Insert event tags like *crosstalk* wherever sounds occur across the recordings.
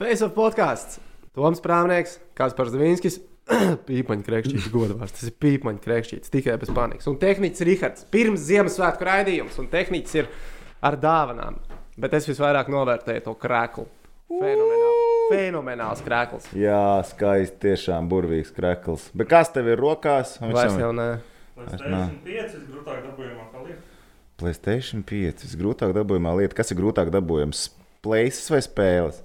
Face of podkāsts. Toms Prāvnieks, Kāds Parzavīnskis, *clears throat* pīpaņa krekšķīts, *clears throat* godvārds. Tas ir pīpaņa krekšķīts, tikai bez panikas. Un tehnicis Rihards. Pirms Ziemassvētku raidījums, un tehnicis ir ar dāvanām. Bet es visvairāk novērtēju to krēklu. Fenomenāli. Fenomenāls krēkls. Jā, skaisti, tiešām burvīgs krekls. Bet kas tev ir rokās? Vairs jau- ne. PlayStation 5 visgrūtāk dabūjamā lieta. Playstation 5. Visgrūtāk dabūjamā lieta. Kas ir grūtāk dabūjams? Places vai spēles?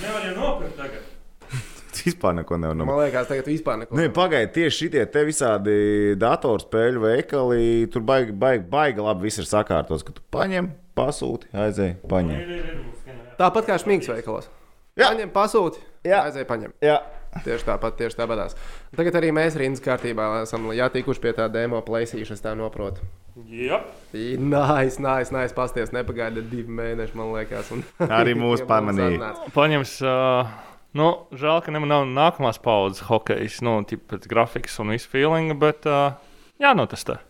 Nevar jau nopirkt tagad. *laughs* Vispār neko nevar Man nomākt. liekas, tagad vispār neko. Nē, pagaidiet, tieši šitie te visādi datorspēļu veikali. Tur baigi, baigi, baigi labi viss ir sakārtots. Ka tu paņem, pasūti, aizēji, paņem. Tāpat kā šmīgs veikalos. Jā. Paņem, pasūti, Jā. aizēj, paņem. Jā, Tieši tāpat, tieši tāpatās. Tagad arī mēs rindas kārtībā esam jātikuši pie tā demo plēsīšanas, tā noprotu. Jā, Nāc, nāc, nāc, pasties, nepagaida divi mēneši, man liekas. Un... Arī *laughs* mūs Mums pamanīja. Paņems, uh, nu, žēl, ka nemaz nav nākamās paudzes hokejs, nu, tip, pēc grafikas un visu feelinga, bet uh, jānotestē.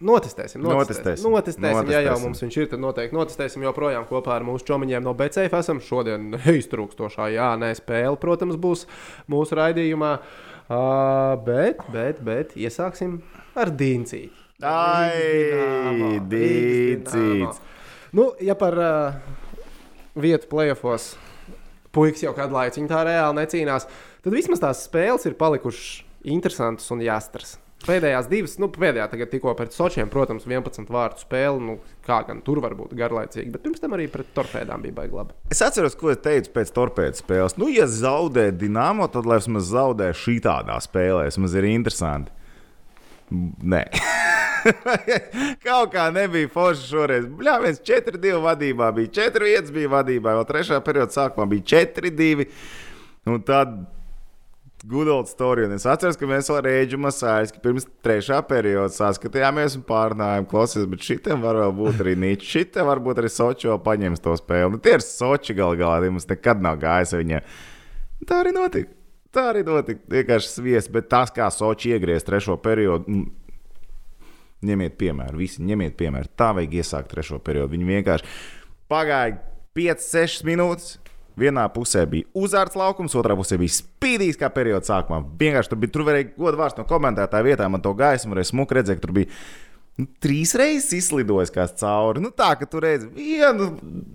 Notestēsim, Notestēsim. notestēsim. notestēsim. Ja jau mums viņš ir, tad noteikti notestēsim joprojām kopā ar mūsu čomiņiem no BCF. Esam šodien *laughs* iztrūkstošā, jā, nē, spēle, protams, būs mūsu raidījumā. Uh, bet, bet, bet iesāksim ar Dīncīti. ai, dīcīts. Nu, ja par uh, vietu plēsofos puikas jau kādu laiku tā reāli necīnās, tad vismaz tās spēles ir palikušas interesantas un jāstras. Pēdējās divas, nu, pēdējā tagad tikko pret Sočiem, protams, 11 vārtu spēle. Nu, kā gan tur var būt garlaicīgi, bet pirms tam arī pret torpēdām bija baigi labi. Es atceros, ko es teicu pēc torpēdas spēles. Nu, ja zaudē Dienāmo, tad lai vismaz zaudē šī tādā spēlē. Vismaz ir interesanti. Nē. *laughs* Kaut kā nebija forši šoreiz. Jā, viens 4-2 vadībā bija 4 vietas, bija vadībā. Vēl trešā perioda sākumā bija 4-2. Un tad Good old story. Un es atceros, ka mēs rēģinājām sāļus, ka pirms trešā perioda saskatījāmies un pārnājām, klausies, bet šitam var būt arī Nīčs. Šitam varbūt arī Soči vēl paņems to spēli. Nu, tie ir Soči gal galā, tie mums nekad nav gājis viņiem. Tā arī notika. Tā arī notika. Vienkārši sviests, bet tas, kā Soči iegriez trešo periodu, mm, ņemiet piemēru. Visi ņemiet piemēru. Tā vajag iesākt trešo periodu. Viņi vienkārši pagāja 5-6 minūtes. Vienā pusē bija uzvārds laukums, otrā pusē bija spīdīgs, kā perioda sākumā. Vienkārši tur bija, tur varēja godvārds no komentētāja vietā, man to gaismu varēja smuki redzēt, ka tur bija nu, trīs reizes izlidojis kāds cauri. Nu, tā, ka tur redz vienu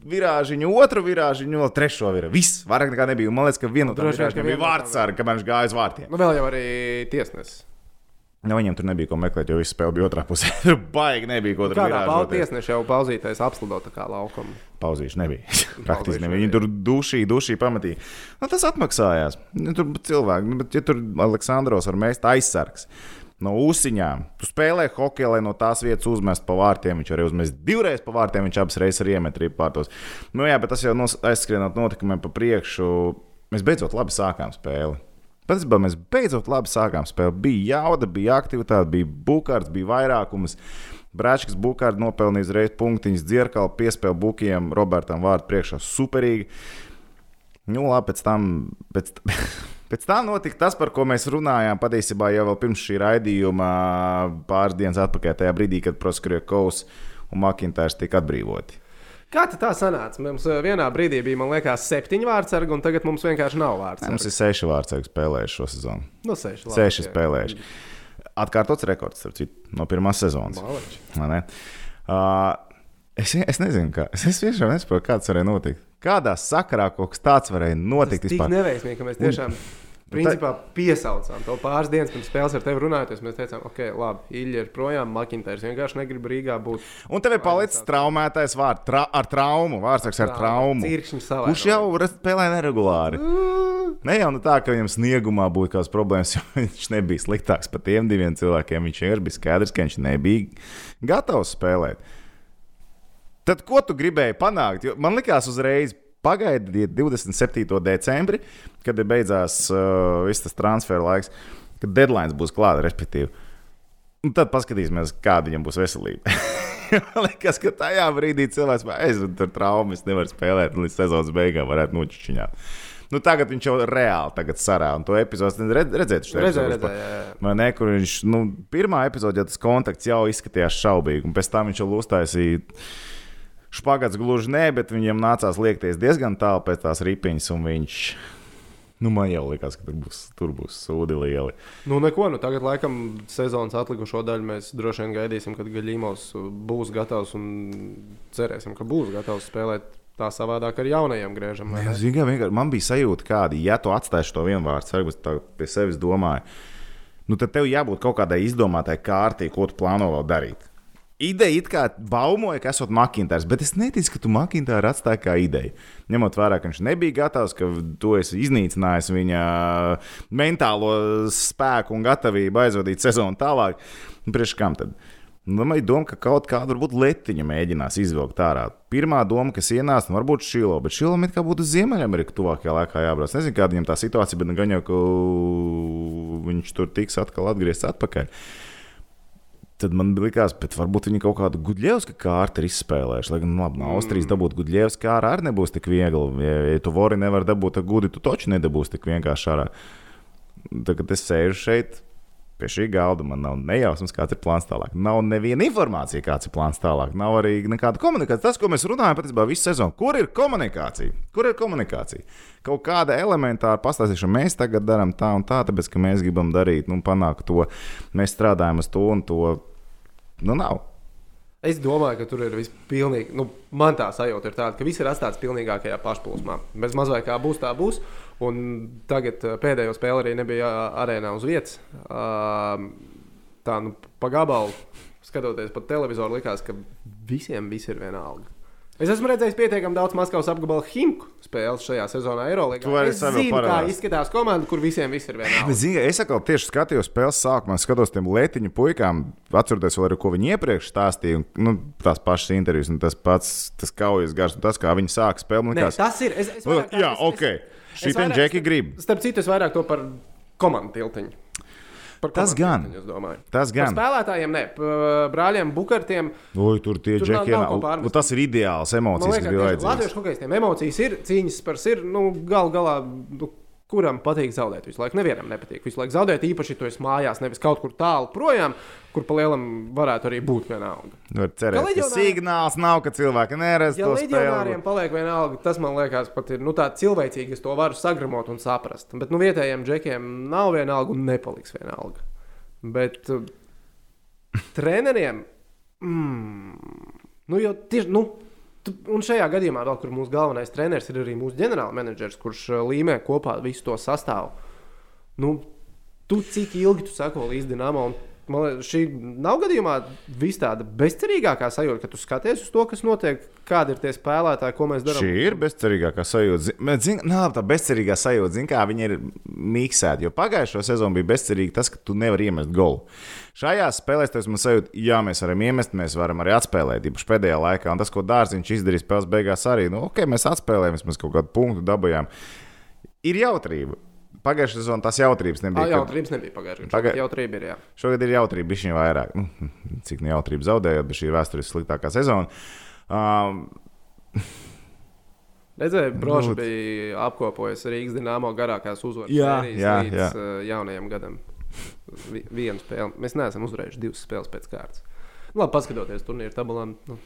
virāžiņu, otru virāžiņu, vēl trešo virāžiņu. Viss, vairāk nekā nebija. Man liekas, ka vienu no tām vien, ka virāžiņām bija viena tām vārdsarga, kamēr viņš gāja uz vārtiem. Nu, vēl jau arī tiesnesis. Nu, viņam tur nebija ko meklēt, jo viss spēle bija otrā pusē. *laughs* Tur baigi nebija ko tur Kādā balā virāžoties. tiesneša jau pauzītais apslido tā kā laukumu. Pauzīšu nebija. *laughs* Praktiski nebija. Viņi tur dušīja, dušīja, pamatīja. Nu, tas atmaksājās. Nu, tur cilvēki, nu, bet ja tur Aleksandros var mēst aizsargs. No ūsuņām. Tu spēlē hokeju, lai no tās vietas uzmestu pa vārtiem. Viņš arī uzmet divreiz pa vārtiem, viņš abas reizes arī iemet rīpu pārtos. Nu, jā, bet tas jau nos- aizskrienot notikumiem pa priekšu. Mēs beidzot labi sākām spēli. Patiesībā mēs beidzot labi sākām spēli. Bija jauda, bija aktivitāte, bija bukārts, bija vairākums. Brāčs Bukārts nopelnīja uzreiz punktiņus, dzirkali, piespēle bukiem, Robertam vārdu priekšā superīgi. Nu, labi, pēc tam, pēc, *laughs* pēc tam notika tas, par ko mēs runājām patiesībā jau pirms šī raidījuma, pāris dienas atpakaļ, tajā brīdī, kad Proskriekovs un Makintārs tika atbrīvoti. Kā tā sanāca? Mums eh, vienā brīdī bija, man liekas, septiņi vārdsargi, un tagad mums vienkārši nav Mums vārdsargi. ir seši vārdsargi spēlējuši šo sezonu. Nu, seši. labi, Seši jā. Atkārtots rekords, citu, no pirmās sezonas. Uh, es, es nezinu, kā. Es, es tiešām nesaprotu, kā tas varēja notikt. Kādā sakarā kaut kas tāds varēja Tas notikt tik vispār? neveiksmīgi, ka mēs tiešām principā piesaucām to pāris dienas pirms spēles ar tevi runājot. Mēs teicām, ok, labi, Ilja ir projām, Makintārs vienkārši negrib Rīgā būt. Un tev ir palicis traumētais vārds tra ar traumu. Vārds ar traumu. Kurš jau spēlē neregulāri? Ne jau nu tā, ka viņam sniegumā būtu kādas problēmas, *laughs* jo viņš nebija sliktāks par tiem diviem cilvēkiem. Viņš vienkārši bija skaidrs, ka viņš nebija gatavs spēlēt. Tad ko tu gribēji panākt? Jo man likās uzreiz. Pagaidiet 27. decembrī, kad beidzās uh, viss tas transfer laiks, kad deadline būs klāta, respektīvi. Un tad paskatīsimies, kāda viņam būs veselība. *laughs* Man liekas, ka tajā brīdī cilvēks aizved tur traumas, nevar spēlēt līdz sezonas beigām varētu nočiņāt. Nu, tagad viņš jau reāli sarā, un to epizodi redz, redzēt, jā. Vai ne, kur viņš, nu, pirmā epizodē tas kontakts jau izskatījās šaubīgi, un pēc tam viņš jau uztaisīja Špagats gluži nē, bet viņam nācās liekties diezgan tālu pēc tās ripiņas, un viņš. Nu, man jau likās, ka tur būs, tur būs sūdi lieli. Nu, neko, nu tagad, laikam, sezonas atlikušo daļu mēs droši vien gaidīsim, kad Gaļīmos būs gatavs un cerēsim, ka būs gatavs spēlēt tā savādāk ar jaunajiem griežam. Zini, kā vienkārši man bija sajūta, kāda, ja tu atstāsi to vienu vārdu, varbūt tā pie sevis domāju, nu tad tev jābūt kaut kādai izdomātai kārtai, ko tu plāno vēl darīt. Ideja it kā baumoja, ka esot Makintārs, bet es neticu, ka tu Makintāru atstāji kā ideju. Ņemot vērā, ka viņš nebija gatavs, ka tu esi iznīcinājis viņa mentālo spēku un gatavību aizvadīt sezonu tālāk. Priekš kam tad? Nu, Man ir doma, ka kaut kāda varbūt letiņa mēģinās izvilkt ārā. Pirmā doma, kas ienāca, nu, varbūt šilo, bet šilo it kā būtu uz Ziemeļameriku tuvākajā laikā jābrauc. Nezinu, kāda viņam tā situācija, bet nu gan jau, ka viņš tur tiks atkal atgriezts atpakaļ. Tad man likās, bet varbūt viņi kaut kādu gudļievsku kārtu ir izspēlējuši. Lai gan, nu, labi, no Austrijas dabūt gudļievsku kārtu arī nebūs tik viegli. Ja, ja tu vari nevar dabūt gudi, tu taču nedabūsi tik vienkārši ārā. Tagad es sēžu šeit. Pie šī galda man nav nejausmas, kāds ir plāns tālāk. Nav neviena informācija, kāds ir plāns tālāk. Nav arī nekāda komunikācija. Tas, ko mēs runājam patiesībā visu sezonu, kur ir komunikācija? Kur ir komunikācija? Kaut kāda elementāra pastāstīšana, mēs tagad darām tā un tā, tāpēc ka mēs gribam darīt, nu, panākt to. Mēs strādājam uz to un to. Nu, nav. Es domāju, ka tur ir viss pilnīgi. Nu, man tā sajūta ir tāda, ka viss ir atstāts pilnīgākajā pašplūsmā. Bez mazliet kā būs, tā būs. Un tagad eh, pēdējo spēli arī nebija arēnā uz vietas. Tā nu, pa gabalu, skatoties pa televizoru, likās, ka visiem viss ir vienalga. Es esmu redzējis pietiekami daudz Maskavas apgabala himku spēles šajā sezonā Eirolandā. Es zinu, kā parādīt. izskatās komanda, kur visiem viss ir zini, es atkal tieši skatījos spēles sākumā, skatos tiem letiņu puikām, atceroties vēl, arī, ko viņi iepriekš stāstīja. Un, nu, tās pašas intervijas, un tas pats tas kaujas gars, un tas, kā viņi sāk Nē, likās, tas ir. Es, es Nu, vairāk tā- jā, es- ok. es Vairāk- džeki grib. Starp citu, es vairāk to par komandu tiltiņu. Par Tas gan. Tas Par gan. spēlētājiem, ne. Par brāļiem Bukartiem. Oi, tur tie pārmest. nu, tas ir ideāls emocijas, kas bija ka vajadzīgas. latviešu hokeistiem emocijas ir, cīņas par ir. Nu, gal galā, nu, kuram patīk zaudēt visu laiku? Nevienam nepatīk visu laiku zaudēt. Īpaši, ja tu esi mājās, nevis kaut kur tālu projām, kur pa lielam varētu arī būt vienalga. Var cerēt, ka leģionāri- signāls nav, ka cilvēki neredz Ja to leģionāriem spēli. paliek vienalga, tas man liekas, pat ir nu, tā cilvēcīgi, es to varu sagramot un saprast. Bet nu, vietējiem džekiem nav vienalga un nepaliks vienalga. Bet uh, treneriem, mm, nu, jau tieši. Nu, Un šajā gadījumā, vēl, kur mūsu galvenais treneris ir arī mūsu ģenerālmenedžers, kurš uh, līmē kopā visu to sastāvu. Nu, tu cik ilgi tu sako līdzi Dienāmo? un Man liekas, šī nav gadījumā viss tāda bezcerīgākā sajūta, ka tu skaties uz to, kas notiek, kādi ir tie spēlētāji, ko mēs darām. Šī ir bezcerīgākā sajūta. Zin- Nav tā bezcerīgā sajūta, zin, kā viņi ir miksēti. Jo pagājušo sezonu bija bezcerīgi tas, ka tu nevari iemest golu. Šajā spēlē tas man sajūta, jā, mēs varam iemest, mēs varam arī atspēlēt, īpaši pēdējā laikā. Un tas, ko Dārziņš izdarīja spēles beigās, arī, nu, ok, mēs atspēlējām, mēs kaut kādu punktu dabūjām. Ir jautrība. Pagājušajā sezonā tās jautrības Jā, nebija. jau kad- trījus nebija pagājušajā Paga- gadā. Jau trījus ir. Jā. Šogad ir jautrība, bija viņa vairāk. Nu, cik ne jautrība zaudējot, bet šī ir vēstures sliktākā sezona. Um, Redzēju, Brožs Nu, bija apkopojis Rīgas dīnāmo garākās uzvaras Jā, jā, līdz jā. jaunajam gadam. Vi- Vienu spēli. Mēs neesam uzvarējuši divas spēles pēc kārtas. Nu, Labi, paskatoties turnīru tabulā. Nu,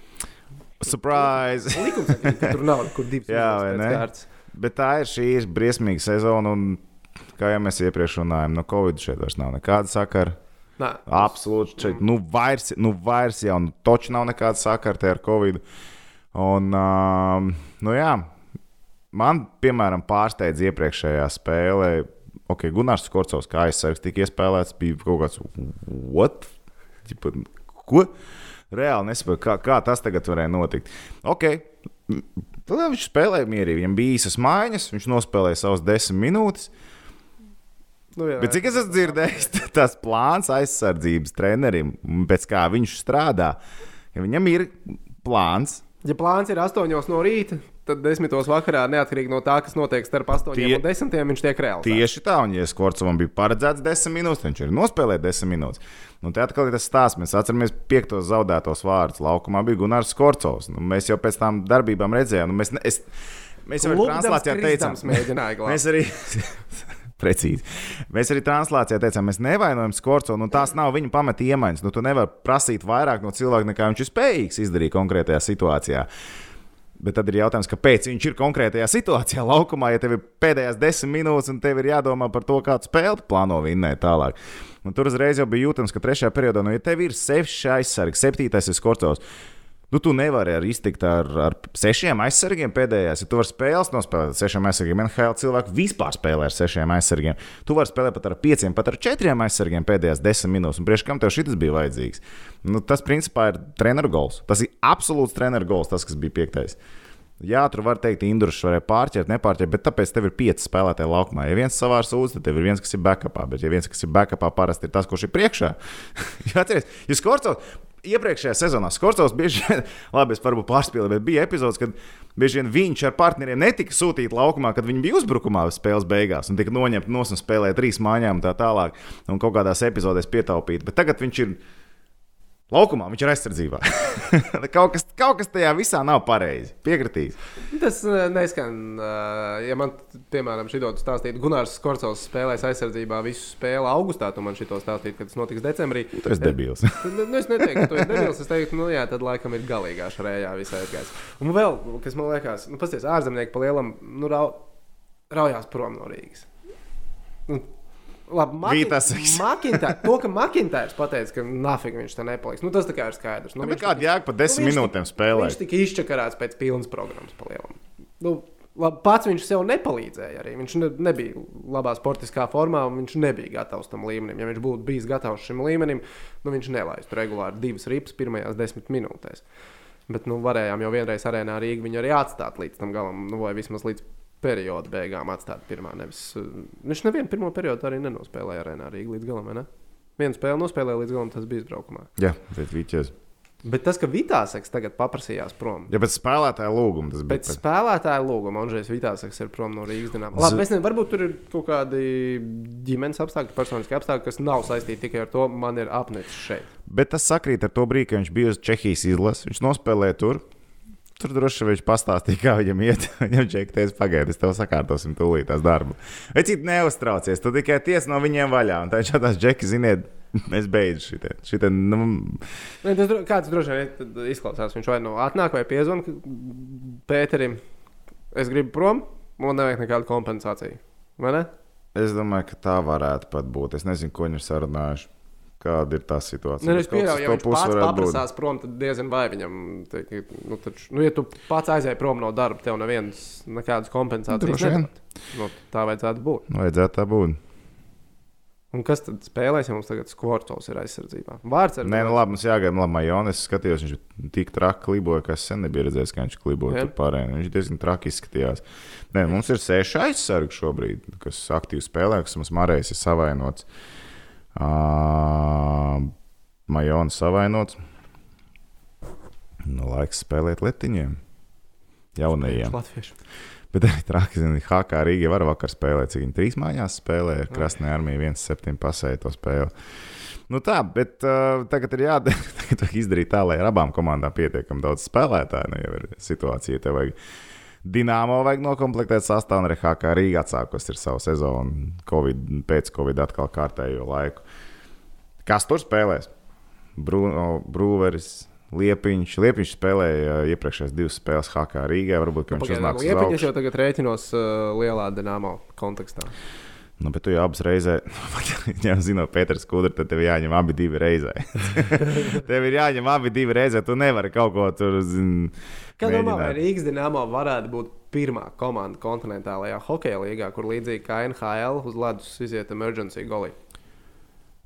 surprise! likums, ka tur nav kur divas *laughs* Jā, uzvaras pēc ne? kārtas. Bet tā ir šī briesmīga sezona, un kā jau mēs iepriekš runājām, no Covid šeit vairs nav nekāda sakara. Nē, Absolūti, šeit nu vairs, nu vairs jau nu, toči nav nekāda sakara ar Covid. Un, um, nu jā, man, piemēram, pārsteidz iepriekšējā spēlē. Ok, Gunārs Korcovs, kā aizsargs, tika iespēlēts, bija kaut kāds what? Ķipa, ko? Reāli nesaprotu, kā, kā tas tagad varēja notikt. Ok, tad viņš spēlēja mierīgi. Viņam bija īsas maiņas, viņš nospēlēja savas desmit minūtes. Nu, jā, Bet cik es esmu dzirdējis, *laughs* tas plāns aizsardzības trenerim, pēc kā viņš strādā, ja viņam ir plāns. Ja plāns ir 8 no rīta, tad 10 vakarā, neatkarīgi no tā, kas notiek starp 8 Tie- un 10, viņš tiek reāls. Tieši tā, un ja Skorcovam bija paredzēts 10 minūtes, viņš ir nospēlējis 10 minūtes. Nu, te atkal ir tas stāsts. Mēs atceramies piektos zaudētos vārdus. Laukumā bija Gunārs Skorcovs. Nu, mēs jau pēc tam darbībām redzējām, nu, mēs, ne, es, mēs jau Klubdams translācijā teicām. *laughs* Mēs arī. *laughs* Precīzi. Mēs arī translācijā teicām, mēs nevainojam Skorcu, un tās nav viņa pamata iemaņas. Nu, tu nevari prasīt vairāk no cilvēka, nekā viņš ir spējīgs izdarīt konkrētajā situācijā. Bet tad ir jautājums, kāpēc viņš ir konkrētajā situācijā laukumā, ja tev ir pēdējās desmit minūtes un tev ir jādomā par to, kādu spēli plāno vinnēt tālāk. Un tur uzreiz jau bija jūtams, ka trešajā periodā, nu, ja tev ir seši aizsargi, septītais ir skorcovs, Nu, tu nevari arī iztikt ar, ar sešiem aizsargiem pēdējās. Ja tu vari spēles nospēlēt ar sešiem aizsargiem, NHL cilvēku vispār spēlē ar sešiem aizsargiem. Tu vari spēlēt pat ar pieciem, pat ar četriem aizsargiem pēdējās desmit minūtes. Un priekš kam tev šis bija vajadzīgs? Nu, tas principā ir treneru gols. Tas ir absolūts treneru gols, tas, kas bija piektais. Jā, tur var teikt, Indrušs varēja pārķert, nepārķert, bet tāpēc tev ir pieci spēlētāji laukumā. Ja viens savā sūdzē, tad tev ir viens, kas ir backupā. Bet, ja viens, kas ir backupā, parasti ir tas, kurš ir priekšā. *laughs* Jā, atceries, ja Skorcovs iepriekšējā sezonā Skorcovs bieži vien, *laughs* labi, es varbūt pārspīlēju, bet bija epizodes, kad bieži vien viņš ar partneriem netika sūtīts laukumā, kad viņi bija uzbrukumā spēles beigās un tika noņemti no un spēlēja trīs mājām un tā tālāk. Un kaut kādās epizodēs pietaupīt. Bet tagad viņš ir Laukumā viņš ir aizsardzībā. *laughs* kaut, kas, kaut kas tajā visā nav pareizi. Piekritīs. Tas uh, neskan. Uh, ja man, piemēram, šī dotu stāstīt, Gunārs Korcovs spēlēs aizsardzībā visu spēli augustā, tu man šito stāstīt, kad tas notiks decembrī. Tu esi debils. *laughs* nu, es neteiktu, ka tu esi debils. Es teiktu, nu jā, tad laikam ir galīgā šajā visā aizgājis. Un vēl, kas man liekas, nu, pasties, ārzemnieki pa lielam, nu, rau, raujās prom no Rīgas. Nu, Labi, Makintārs. to, ka Makintārs pateica, ka nafig viņš tā nepaliks. Nu, tas tā kā ir skaidrs. Nu, viņš kāda jēga pa desmit nu, minūtēm spēlēt? Viņš tika izčakarēts pēc pilnas programmas palielam. Nu, labi, pats viņš sev nepalīdzēja arī. Viņš ne, nebija labā sportiskā formā, un viņš nebija gatavs tam līmenim. Ja viņš būtu bijis gatavs šim līmenim, nu, viņš nelaistu regulāri divas ripas pirmajās desmit minūtēs. Bet nu, varējām jau vienreiz arēnā Rīgā viņu arī atstāt līdz tam galam, nu, vai vismaz līdz perioda beigām atstāt pirmā. Nevis, uh, viņš nevienu pirmo periodu arī nenospēlēja arēnā Rīgā līdz galam. Ne? Vienu spēli nospēlēja līdz galam, tas bija izbraukumā. Jā, bet Vīķis. Bet tas, ka Vitāsaks tagad paprasījās prom. Ja pēc spēlētāja lūguma tas bija. Pēc spēlētāja lūguma Andrzejs Vitāsaks ir prom no Rīgas dīnāmas. Labi, es nezinu, varbūt tur ir kaut kādi ģimenes apstākļi, personiski apstākļi, kas nav saistīti tikai ar to, man ir apnicis šeit. Bet tas sakrīt ar to brīdi, kad viņš bija uz Čehijas izlases. Viņš nospēlēja tur. Tur droši vien viņš pastāstīja, kā viņam iet. *laughs* Viņam čeka teica, pagaidi, es tev sakārtosim tūlīt tās darbu. Citi neuztraucies, tu tikai ties no viņiem vaļā. Un tā šādās *laughs* džeki, ziniet, es beidzu šitien. šitien nu... tas, kāds droši vien izklausās, viņš vai nu atnāk vai piezvan Pēterim. Es gribu prom, man nevajag nekādu kompensāciju. Vai ne? Es domāju, ka tā varētu pat būt. Es nezinu, ko viņi ir sarunājuši. Kāda ir tā situācija? Nu, es pieļauju, ja viņš pats paprasās prom, tad diezgan vai viņam. Teik, nu, taču, nu, ja tu pats aizēji prom no darba, tev neviens nekādas kompensācijas. Nu, tā vajadzētu būt. Vajadzētu tā būt. Un kas tad spēlēs, ja mums tagad Skortovs ir aizsardzībā? Vārds ar Nē, nu labi, mums jāgaida, labi, Majonis skatījos, viņš tik traki kliboja, ka es sen nebiju redzējis, ka viņš kliboja tur pārējā. Viņš diezgan traki izskatījās. Nē, mums ir seši aizsargi šobrīd, kas aktīvi spēlē, kas mums Marējs ir savainots. Uh, Uh, Majona savainots. Nu, laiks spēlēt letiņiem. Jaunajiem. Bet arī traki, zini, HK Rīga var vakar spēlēt, cik viņi trīs mājās spēlēja. Krasnē armija 1-7 pasēja to spēli. Nu tā, bet uh, tagad ir jādara *laughs* izdarīt tā, lai ar abām komandām pietiekami daudz spēlētāju. Nu, jau ir situācija, tev vajag Dienāmo vajag noklāpēt sastāvā, un arī HK Rīga atsākusi savu sezonu, COVID, pēc Covid atkal kārtējo laiku. Kas tur spēlēs? Bruno, Brūveris, Liepiņš. Liepiņš spēlēja iepriekšējās divas spēles HK Rīgā. Varbūt viņš uznāks uz Liepiņš jau tagad rēķinos uh, lielā dināmo kontekstā. Nu, bet tu jau abas reizē, *laughs* ja zinot Pēters Kudru, tad tev jāņem abi divi reizē. *laughs* tev ir jāņem abi divi reizē, tu nevari kaut ko tur. Zin, Kā domā, Rīgas dīnāmā varētu būt pirmā komanda kontinentālajā hokeja līgā, kur līdzīgi kā NHL uz ledus iziet emergency golī?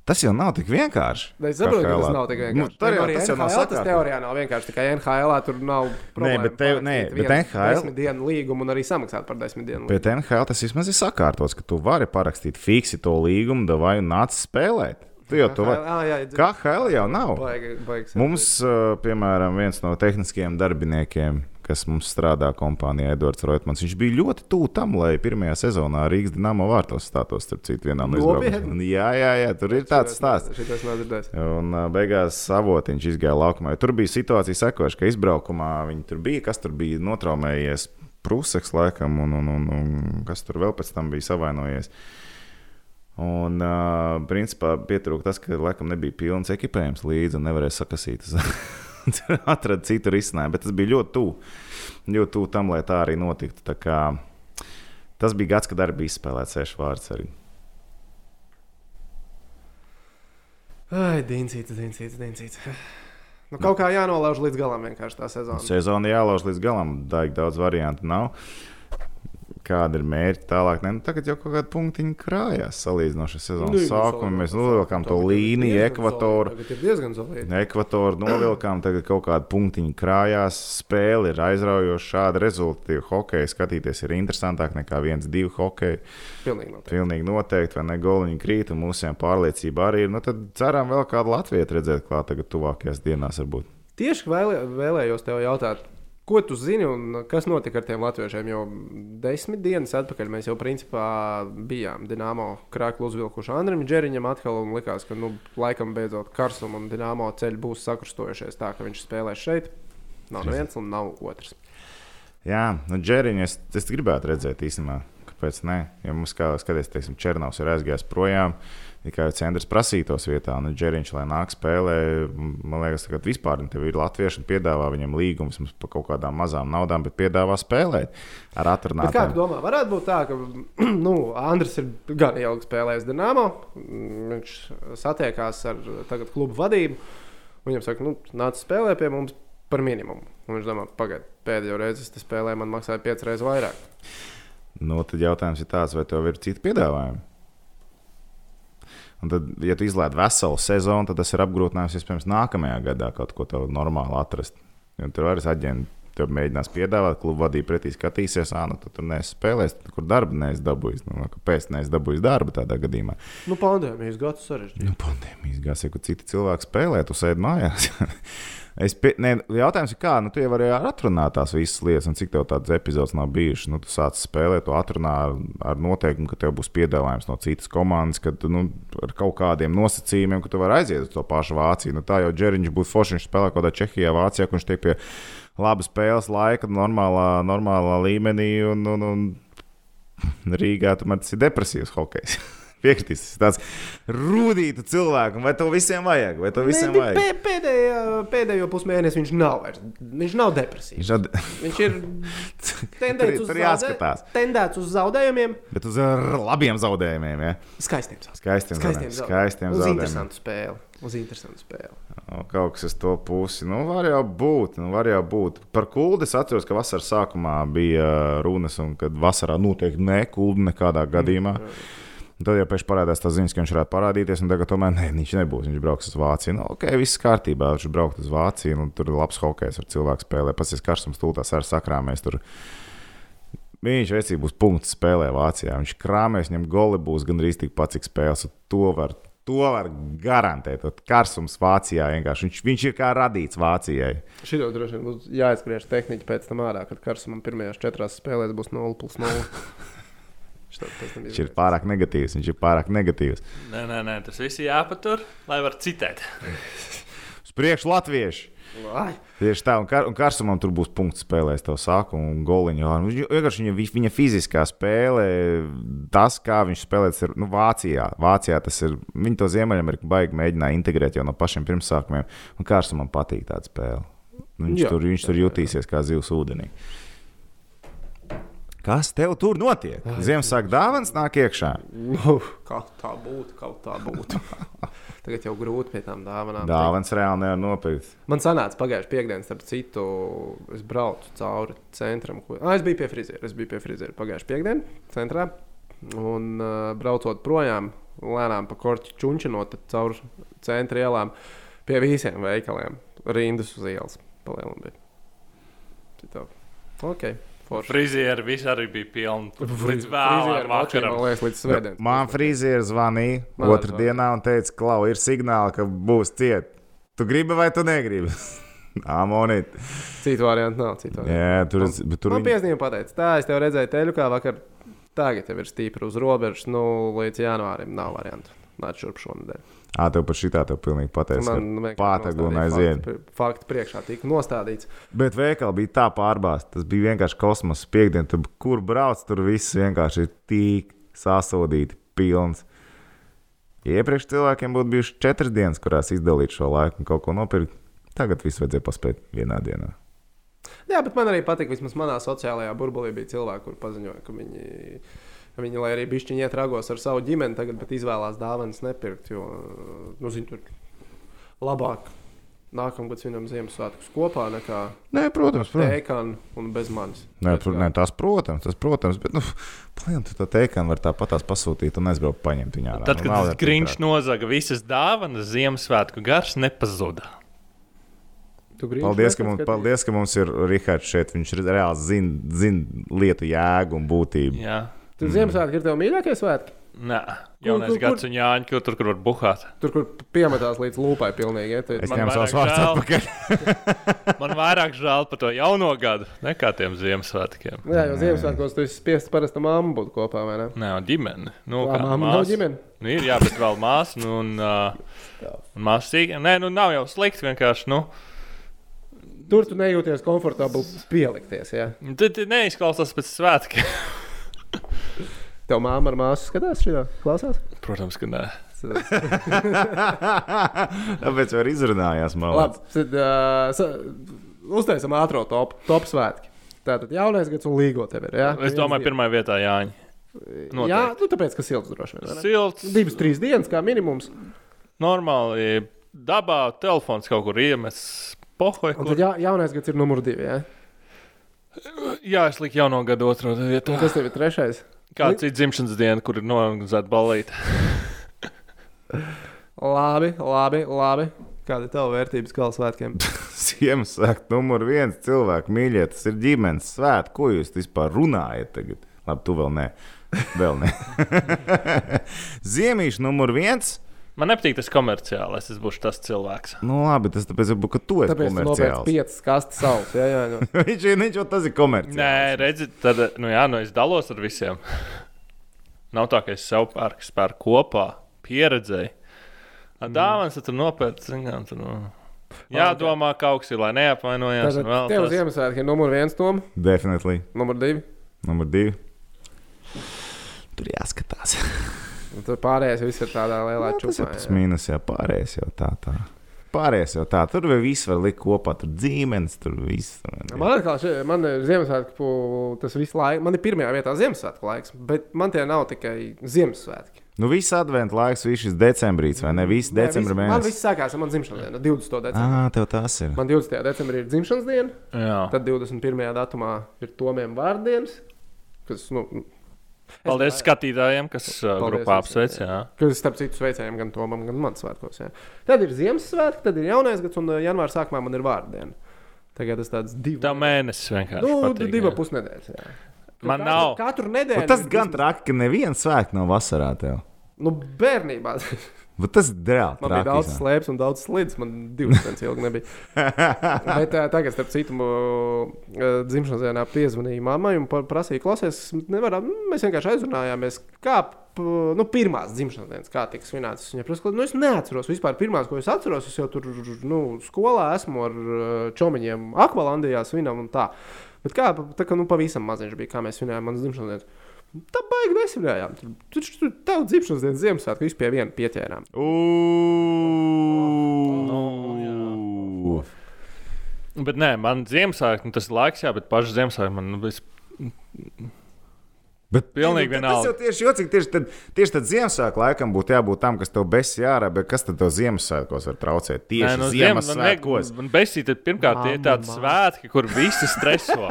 Tas jau nav tik vienkārši. Es saprotu, ka tas nav tik vienkārši. Nu, tur jau tas jau nav sakāms. Tas teorijā nav vienkārši. Tikai NHL tur nav problēma. Nē, bet, tev, nē, bet NHL. Desmit dienu līgumu un arī samaksāt par desmit dienu. Bet NHL tas vismaz ir sakārtots, ka tu vari parakstīt fiksi to līgumu, vai nāc spēlēt. Tu jau to vari. Kā HL jau nav. Baigi, baigi Mums, piemēram, viens no tehniskajiem darbiniekiem kas mums strādā kompānijā, Edvards Roitmans. Viņš bija ļoti tuvu tam, lai pirmajā sezonā Rīgas dīnāmo vārtos stātos starp citu vienā no izbraukšanām. Jā, jā, jā, tur ir tāds stāsts. Un beigās avotiņš izgāja laukumā. Tur bija situācija sekoša, ka izbraukumā viņi tur bija, kas tur bija notraumējies. Prūseks, laikam, un, un, un, un kas tur vēl pēc tam bija savainojies. Un, uh, principā, pietrūka tas, ka laikam nebija pilns ekipējums līdzi un nevarēja sakasīt *laughs* *laughs* atrada citu risinājumu. Bet tas bija ļoti tuvu. Ļoti tuvu tam, lai tā arī notiktu. Kā, tas bija gads, kad arī bija izspēlēts sešu vārds. Arī. Ai, Dincīts, Dincīts, Dincīts. *sighs* Nu, kaut kā jānolauž līdz galam vienkārši tā sezona. Sezona jālauž līdz galam, daigi daudz variantu nav. Kāda ir mērķa tālāk? Ne, nu, tagad jau kaut kāda punktiņa krājās salīdzinoši ar sezonas sākumu. Mēs novilkām to līniju, ekvatoru. Ekvatoru novilkām, tagad kaut kāda punktiņa krājās. Spēle ir aizraujoša. Šāda rezultāta hokeja skatīties ir interesantāk nekā viens, divi hokeji. Pilnīgi noteikti. Pilnīgi noteikti, vai ne? Goliņi krīt, un mūsu pārliecība arī ir. Nu, tad ceram vēl kādu Latviju redzēt klāt tagad tuvākajās dienās varbūt. Tieši vēlē, vēlējos tev jautāt, ko tu zini un kas notika ar tiem latviešiem? Jo desmit dienas atpakaļ mēs jau principā bijām Dienāmo krāklu uzvilkuši Andrim Džeriņam atkal un likās, ka nu, laikam beidzot Karsum un Dienāmo ceļi būs sakrustojušies tā, ka viņš spēlēs šeit. Nav neviens un nav otrs. Jā, nu, Džeriņu es, es gribētu redzēt īstenībā. Kāpēc ne? Ja mums, kā skaties, teiksim, Černovs ir aizgājis projām, tikai centrs prasītos vietā, un Džeriņš, lai nāk spēlē, man liekas, ka vispār nu, ir latvieši un piedāvā viņam līgumus par kaut kādām mazām naudām, bet piedāvā spēlēt ar Bet kā tu domā, varētu būt tā, ka *clears throat* nu, Andris ir gan ilgi spēlējis Dienāmo, viņš satiekās ar tagad klubu vadību. Viņam saka, nu, nāc spēlē pie mums par minimumu. Un viņš domā, pagaidi, pēdējo reizi es te spēlēju, man maksāja piecas reizes vairāk. Nu, tad jautājums ir tāds, vai tev ir citi piedāvājumi? Un tad, ja tu izlaiž veselu sezonu, tad tas ir apgrūtinājums iespējams nākamajā gadā kaut ko tādu normālu atrast. Jo tur vairs aģenti tev mēģinās piedāvāt, klubu vadība pretī skatīsies, ah, nu tu tur nespēlēsi, tad kur darbu neesi dabūjis. Nu, kāpēc neesi dabūjis darbu tādā gadījumā? Nu, pandēmijas gads sarežģīts. Nu, pandēmijas gāzē, kur citi cilvēki spēlē, tu sēdi mājās. *laughs* Es pie, ne, jautājums ir, kā nu, tu jau vari atrunāt tās visas lietas, un cik tev tādas epizodes nav bijušas. Nu, tu sāc spēlēt, tu atrunā ar, ar noteikumu, ka tev būs piedāvājums no citas komandas, ka nu, ar kaut kādiem nosacījumiem, ka tu vari aiziet uz to pašu Vāciju. Nu, tā jau Džeriņš būtu forši, viņš spēlē kaut kādā Čehijā, Vācijā, kur viņš tiek pie laba spēles laika, normālā, normālā līmenī, un, un, un Rīgā tomēr tas ir depresīvs hokejs. *laughs* Piekritīs, tas ir tāds rūtīts cilvēks, vai to visiem vajag? Vai to visiem Nē, vajag? pē- Pēdējā, pēdējo pusmēnesi viņš nav vairs. Viņš nav depresīvs. Viņš at- Viņš ir *laughs* tendēts uz, zaudē- tendēts uz zaudējumiem, Bet uz labiem zaudējumiem, ja? skaistiem skaistiem, Skaistiem zaudējumiem. zaudējumiem. skaistiem Uz zaudējumiem. interesantu spēli. Uz interesantu spēli. Kaut kas uz to pusi. Nu, var jau būt. Nu, var jau būt. Par kuldu es atceros, ka vasaras sākumā bija runas, un kad vasarā noteikti ne kuldu nekādā gadījumā. Un Tad jau tam parādās tā ziņas, ka viņš varētu parādīties, un tagad tomēr ne, viņš nebūs. Viņš brauks uz Vāciju. Nu, ok, viss kārtībā. Viņš brauks uz Vāciju, un tur ir labs hokejs ar cilvēku spēlē. Pats ir karstums, tūlīt ar sakrāmies. Tur. Viņš vecīgi būs punkts spēlē Vācijā. Viņš krāpēs, viņam goli būs gandrīz tikpat, cik spēles. To var, to var garantēt. Tad Karsums Vācijā vienkārši. Viņš, viņš ir kā radīts Vācijai. Šito droši vien būs jāizskriež tehniski pēc tam ārā, kad Karsam pirmajās četrās spēlēs būs 0 plus 0. *laughs* Šitā pēc tam Viņš ir pārāk negatīvs. Viņš ir pārāk negatīvs. Nē, nē, nē, tas viss ir jāpatur, lai varētu citēt. Uz priekšu latvieši! Tieši tā, un, kar, un Karsumam tur būs punkts spēlēs, to sāku, un goliņu. Viņš vienkārši viņa, vi- viņa fiziskā spēle, tas, kā viņš spēlē, ir nu, Vācijā. Vācijā tas ir, viņi to Ziemeļameriku baigi mēģināja integrēt jau no pašiem pirmsākumiem, un Karsumam patīk tāda spēle. Viņš, Jā. tur, viņš tur jutīsies kā zivs ūdenī. Kas tev tur notiek? Ziemassvētku dāvāns nāk iekšā. nu, kaut tā būtu, kaut tā būtu. *laughs* Tagad jau grūti pie tām dāvanām. Dāvāns reāli nevar nopirkt. Man sanāca pagājušā piekdiena, starp citu, es braucu cauri centram. Ko... Ah, es biju pie friziera. Es biju pie friziera pagājušā piekdienā, centrā. Un uh, braucot projām, lēnām pa korķu čunčinot cauri centra ielām, pie visiem veikaliem, rindas uz ielas. Palielam bija. Frizieri visi arī bija pilni. Līdz mačiem, vakaram. Man līdz svētdienai. Man frīzieris zvanīja Man otrdienā un teica, ka ir signāli, ka būs ciet. Tu gribi vai tu negribi? *laughs* Amonīt. Citu variantu nav. Citu variantu. Jā, tur, bet tur Man viņi- piezīmē pateica, tā es tev redzēju teļu kā vakar. Tagad jau ir stipri uz robežas, nu līdz janvārim nav variantu. Nāc šurp šonadēļ. Ā, tev par šitā tev pilnīgi pateica. Man ka vienkārši Pātagu un nostādīja aiziet. fakti Fakti priekšā tika nostādīts. Bet veikali bija tā pārbāzta. Tas bija vienkārši kosmosa piekdiena. Tad, kur brauc, tur viss vienkārši ir tik sasodīti, pilns. Iepriekš cilvēkiem būtu bijušas četras dienas, kurās izdalīt šo laiku un kaut ko nopirkt. Tagad viss vajadzēja paspēt vienā dienā. Jā, bet man arī patīk, vismaz manā sociālajā burbulī bija cilvēki, kur paziņoja, ka viņi, viņi lai arī bišķiņi iet ragos ar savu ģimeni, tagad, bet izvēlās dāvanas nepirkt, jo, nu, zini, tur labāk nākamgad svinam Ziemassvētkus kopā nekā Nē, protams, protams. tēkānu un bez manis. Nē, pr nē, tas, protams, tas, protams, bet, nu, plēn, tu to teikām var tāpat tās pasūtīt un aizbraukt paņemt viņā. Tad, Nu, kad tas traki. nozaga visas dāvanas, Ziemassvētku gars nepazuda. Paldies ka, mums, paldies, ka mums ir Rihards šeit. Viņš reāli zina zin lietu jēgu un būtību. Jā. Tu Ziemassvētki ir tev mīļākie svētki? Nē, jaunais kur- gads un Jāņa, kur tur, kur var buhāt. Tur, kur piemetās līdz lūpai pilnīgi. Ja? Es Man ņemu savus vairāk vārdus atpakaļ. *laughs* Man vairāk žēl par to jauno gadu nekā tiem Ziemassvētkiem. Jā, jo Ziemassvētkos tu esi spiests parasti mammu būt kopā, vai ne? Nē, un ģimene. Nu, Kā mamma nav ģimene? Nu, ir, jā, bet vēl māsa nu, un, uh, un māsa sīga. Nē, nu nav jau slikti vienkārši. Nu, Tur tu nejūties komfortabli pielikties. Ja? tad neizklausās pēc svētkiem. Tev māma ar māsu skatās šajā, klausās? Protams, ka nē. *laughs* Tāpēc jau izrunājās. man Labi, tad uh, uztaisam ātrā top, top svētki. Tātad jaunais gads un līgo tev ir. Ja? Es domāju, pirmā vietā Jāņa. noteikti. Jā, nu tāpēc, ka silts droši vien. vai ne? Silts, Divas, trīs dienas kā minimums. normāli. Dabā telefons kaut kur iemests. Pohoj, Un kur... tad jā, jaunais gads ir numur divi. Ja? Jā, es liku jauno gadu otrā vietā. Un kas tev ir trešais? Kāda cita dzimšanas diena, kur ir norganizēta balīte? Labi, labi, labi. Kāda ir tava vērtības gala svētkiem? *laughs* Ziemassvētku numur viens cilvēku mīļie, tas ir ģimenes svētki. Ko jūs vispār runājat tagad? Labi, tu vēl nē. Vēl nē. *laughs* Ziemīša numur viens. Man nepatīk tas komerciālais. Es būšu tas cilvēks. Nu, labi, tas tāpēc, varbūt, ka tu esi Tāpēc komerciāls. piecas kastes saules. Jā, jā, jā. *laughs* viņš ir, viņš jau tas ir komerciāls. Nē, redziet, tad nu, jā, nu, es dalos ar visiem. Nav tā, ka es sev pērku, pērku kopā, pieredzēju. Dāvāns tur nopērts. zinām, Tur, nu. Jādomā, ka augsts ir, lai neapvainojās. Vēl tev. Ziemassvētki ir numur viens, Tom, Definitīvi. numur divi. Numur divi. Tur jāskatās. *laughs* Un tad pārējais viss ir tādā lielā Nu, tas ir čūpā. tas mīnus, jā, pārējais jau tā. tā. Pārējais jau tā. Tur viss var likt kopā. Tur dzīmenis, tur viss. Tur, Man atkal, še, man ir Ziemassvētku, tas viss laiks, man ir pirmajā vietā Ziemassvētku laiks, bet man tie nav tikai Ziemassvētki. Nu, viss adventu laiks, viss šis decembrīs, vai ne? Viss decembra viss- Man mēnesis. viss sākās ar manu dzimšanas dienu, 20. decembrī. Ah, tev tas ir. Man 20. decembrī ir dzimšanas diena, Jā. tad 21. datumā ir Tomiem vārdienas. Kas, nu, Paldies skatītājiem, kas uh, Paldies grupā apsveic. Kas, starp citu, sveicējiem gan Tomam, gan man svētkos. Jā. Tad ir Ziemassvētki, tad ir jaunais gads, un ā, janvāra sākumā man ir vārdiena. Tagad tas tāds divi. Tā mēnesis vienkārši. nu, patīk, divi pusnedēļas. Man katru, nav. Katru nedēļu. Bet tas gan traki, ka neviens svētki nav vasarā tev. Nu, bērnībā Bet tas reāli. man bija daudz slēpes un daudz slīdus. Man divas dienas ilgi nebija. *laughs* Bet uh, tagad, starp citu, dzimšanas dienā piezvanīja mammai un prasīja, klausies, nevaram, nu, mēs vienkārši aizrunājāmies, kā nu, pirmās dzimšanas dienas, kā tika svinētas. Viņa prasa, nu, es neatceros vispār pirmās, ko es atceros. Es jau tur nu, skolā esmu ar čomiņiem, akvalandijā svinam un tā. Bet kā, tā kā nu, pavisam maziņš bija, kā mēs svinējām manas dzimšanas dienas. Tā baigi nesvinējām. Tur tur tev dzimšanas dienas Ziemassvētku vispār pie viena pieķērām. Ū! Bet nē, man Ziemassvētku, nu, tas ir laiks, jā, bet pašs Ziemassvētku man nu, vis... Bet Pilnīgi nu, vienalga. Tas jau tieši jocīgi. Tieši tad, tieši tad Ziemassvētku laikam būtu jābūt tam, kas tev besi jārā, bet kas tad tev Ziemassvētkos var traucēt? Tieši Nē, nu, no man, Ziemassvētkos. man besīt, tad pirmkārt tie ir tādi mamma. svētki, kur visi streso.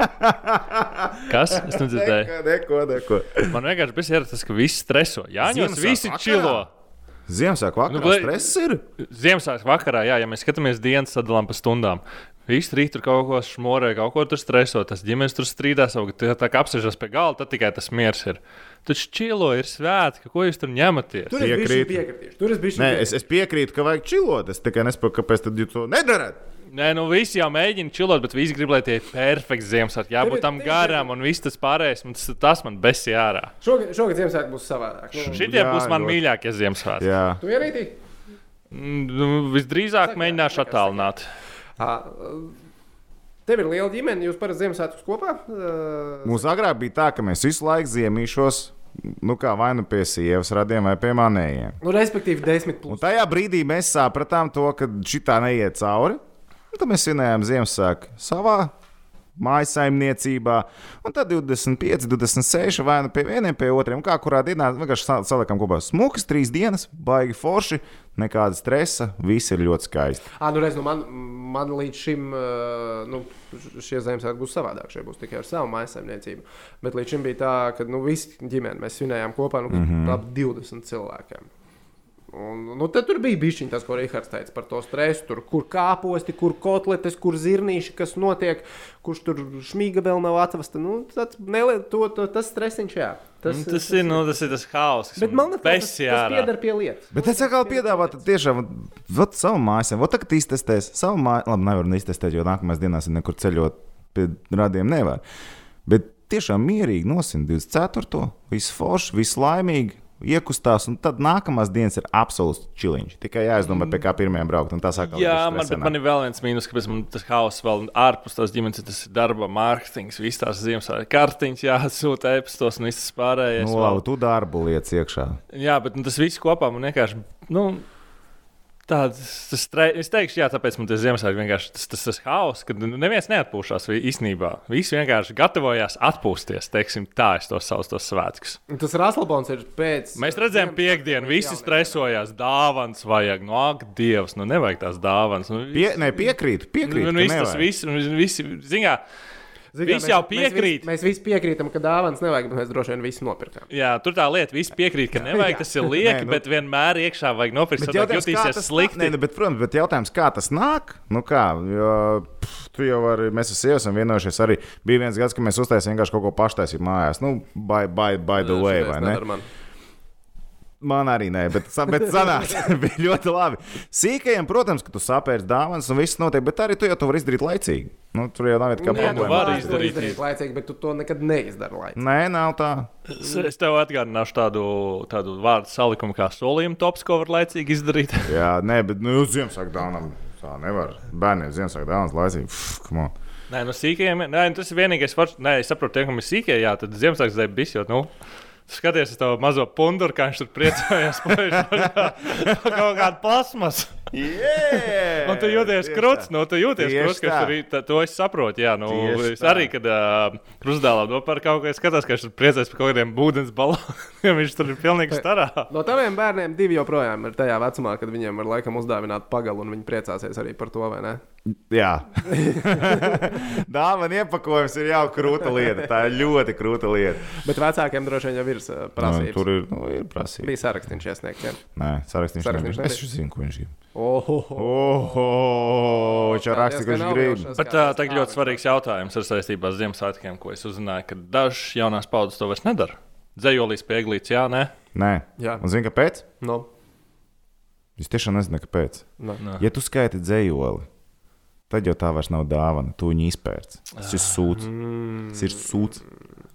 *laughs* Kas? Es nedzirdēju. Neko, neko, neko. Man vienkārši bija tas, ka visi streso. Jā, jau Ziemassvētku visi vakarā? čilo. Ziemassvētku vakarā Nu, stress ir. Ziemassvētku vakarā, jā, ja mēs skatāmies dienas sadalām pa stundām. Visi rīt tur kaut ko šmorē, kaut ko tur streso. Tas ģimenes tur strīdās, jau tā, tā kā apsēžas pie galda, tad tikai tas miers ir. Taču čilo ir svētki, ko jūs tur ņematies? Tur es Piekrītu. piekritīšu. Tur es Nē, es, es piekrītu, ka vajag čilot. Es tikai nesaprotu, kāpēc tad jūs to nedarat. Nē, nu visi jau mēģina čilot, bet visi grib, lai tie ir perfekti Ziemassvētki. Jābūt tam garam un viss tas pārējais. Man Tas, tas man besi ārā. Šogad, šogad Ziemassvētku būs savādāk. Nu, Šitie Jā, būs man ļoti. mīļākie Ziemassvētki. Jā, tu ierīti? Mm, nu, Visdrīzāk mēģināšu attālināt. Tev ir liela ģimene, jūs parasti Ziemassvētkus kopā? Mums agrāk bija tā, ka mēs visu laiku ziemīšos. Nu, kā vai nu pie sievas radiem, vai pie manējiem. nu, respektīvi, desmit Un plus. tajā brīdī mēs sapratām to, ka šī tā neiet cauri. Un tad mēs svinējām Ziemassvētku savā mājsaimniecībā, un tad 25, 26 vai nu pie vieniem, pie otriem, kā kurā dienā vienkārši sa- salikām kopā smukas, trīs dienas, baigi forši, nekāda stresa, viss ir ļoti skaisti. À, nu, reiz, nu man, man līdz šim nu, šie Ziemassvētki būs savādāk. Šie būs tikai ar savu maisaimniecību. Bet līdz šim bija tā, ka nu, visi ģimene mēs svinējām kopā nu, mm -hmm. ap 20 cilvēkiem. Un, nu, tur bija bijis tas, ko Rīgards teica par to stresu. Tur, kur kāposti, kur kotletes, kur zirnīši, kas notiek, kurš tur šmīga vēl nav atvesta. Nu, tad, neliet, to, to, tas stresiņš, jā. Tas, tas, tas, ir, nu, tas ir tas haoss, kas Bet man liekas, tas, pieder pie lietas. Bet es atkal piedāvāju, tad tiešām vat, savu māju, vat tagad iztestēs savu māju. Labi, nevaru iztestēt, jo nākamajās dienās ir nekur ceļot pie radiem nevar. Bet tiešām mierīgi nosim 24. viss forši, viss laimīgi. Iekustās, un tad nākamās dienas ir absolūts čiliņš. Tikai jāizdomā, pie kā braukt. un Tas atkal Jā, man, man ir vēl viens mīnus, kāpēc man tas haoss vēl ārpus tās ģimenes, tas ir darba, mārketings, visas tās Ziemassvētku kartiņas, jāsūta e-pastos un viss pārējais. Nu, labi, tu darbu lietas iekšā. Jā, bet nu, tas viss kopā man vienkārši. Nu, Tāds, tas tre... Es teikšu, jā, tāpēc man tas Ziemassvētku vienkārši tas, tas, tas haoss, kad nu, neviens neatpūšas īstenībā. Visi vienkārši gatavojās atpūsties, teiksim, tā es to saucu, tos svētkus. Un Tas Raslbons ir pēc. Mēs redzējām, piekdienu visi stresojās, dāvāns vajag, no ak, dievs, nu nevajag tās dāvāns. Nu, Pie, ne, piekrītu, piekrītu. Nu, ka viss tas viss, un visi, ziņā, Zini, Visi jau piekrīt. Mēs, mēs visi piekrītam, ka dāvāns nevajag, bet mēs droši vien visi nopirkām. jā, tur tā lieta, visi piekrīt, ka nevajag, tas ir lieki, Nē, nu- bet vienmēr iekšā vajag nopirkt, tad jutīsies slikti. Nē, nu, bet, protams, bet jautājums, kā tas nāk? Nu kā, jo, pff, tu jau vari, mēs ar sievu esam vienojušies arī. Bija viens gads, kad mēs uztaisījām vienkārši kaut ko paštaisīt mājās. Nu, by, by, by the way, vai ne? Man. Man arī nē, bet, bet sanāca, *laughs* bija ļoti labi. Sīkajiem, protams, ka tu sapērci dāvanas un viss notiek, bet arī tu jau to vari izdarīt laicīgi. Nu, tur jau nav nekāda nu, problēma. var izdarīt, izdarīt. izdarīt laicīgi, bet tu to nekad neizdari laicīgi. Nē, nav tā. Es, es tev atgādināšu tādu, tādu vārdu salikumu kā solījuma tops, ko var laicīgi izdarīt. *laughs* Jā, nē, bet nu, Ziemassvētku dāvanam tā nevar. Bērniem Ziemassvētku dāvanas laicīgi. Pff, come on. Nē, nu sīkajiem, nē, nu, tas ir vienīgais, nē, es saprotu, tie, kam ir sīkie, jā, tad Ziemassvētku bijis, jo, nu, tu skaties uz to mazo punduru, kā viņš tur priecājās *laughs* par kaut kādu plasmasu. Yeah! Un tu jūties krūts, nu, tu jūties krūts, ka tur ir, tā- to es saprotu, jā, nu, Tieši es arī, kad uh, krustdēlā nopēr kaut ko, es skatos, ka viņš tur priecājas par kaut kādiem ūdens baloniem, *laughs* viņš tur ir pilnīgi starā. No taviem bērniem divi joprojām ir tajā vecumā, kad viņiem var laikam uzdāvināt pagalu, un viņi priecāsies arī par to, vai ne? Jā, *laughs* dāvana iepakojums ir jau krūta lieta. Tā ir ļoti krūta lieta. Bet vecākiem droši vien jau ir uh, prasības. Nu, tur ir, nu, ir prasība. bija sarakstīns iesniegts. jā. Nē, sarakstīšu. Sarakstīšu Es zinu, ko viņš grib. Oho, Oho, viņš jau raksta, ka viņš grib. Bet tā ir ļoti svarīgs jautājums ar saistībā ar Ziemassvētkiem, ko es uzzināju, ka dažas jaunās paudzes to vairs nedara. Dzējolīs pieglīts, jā, nē. Nē, Jā. un zini, kāpēc? Nu, Es tiešām nezinu, kāpēc. nu. Nē. Ja tu skaiti dzējoli, tad jau tā vairs nav dāvana. Tu viņu izpērci. Tas ir sūds. Tas ir sūds.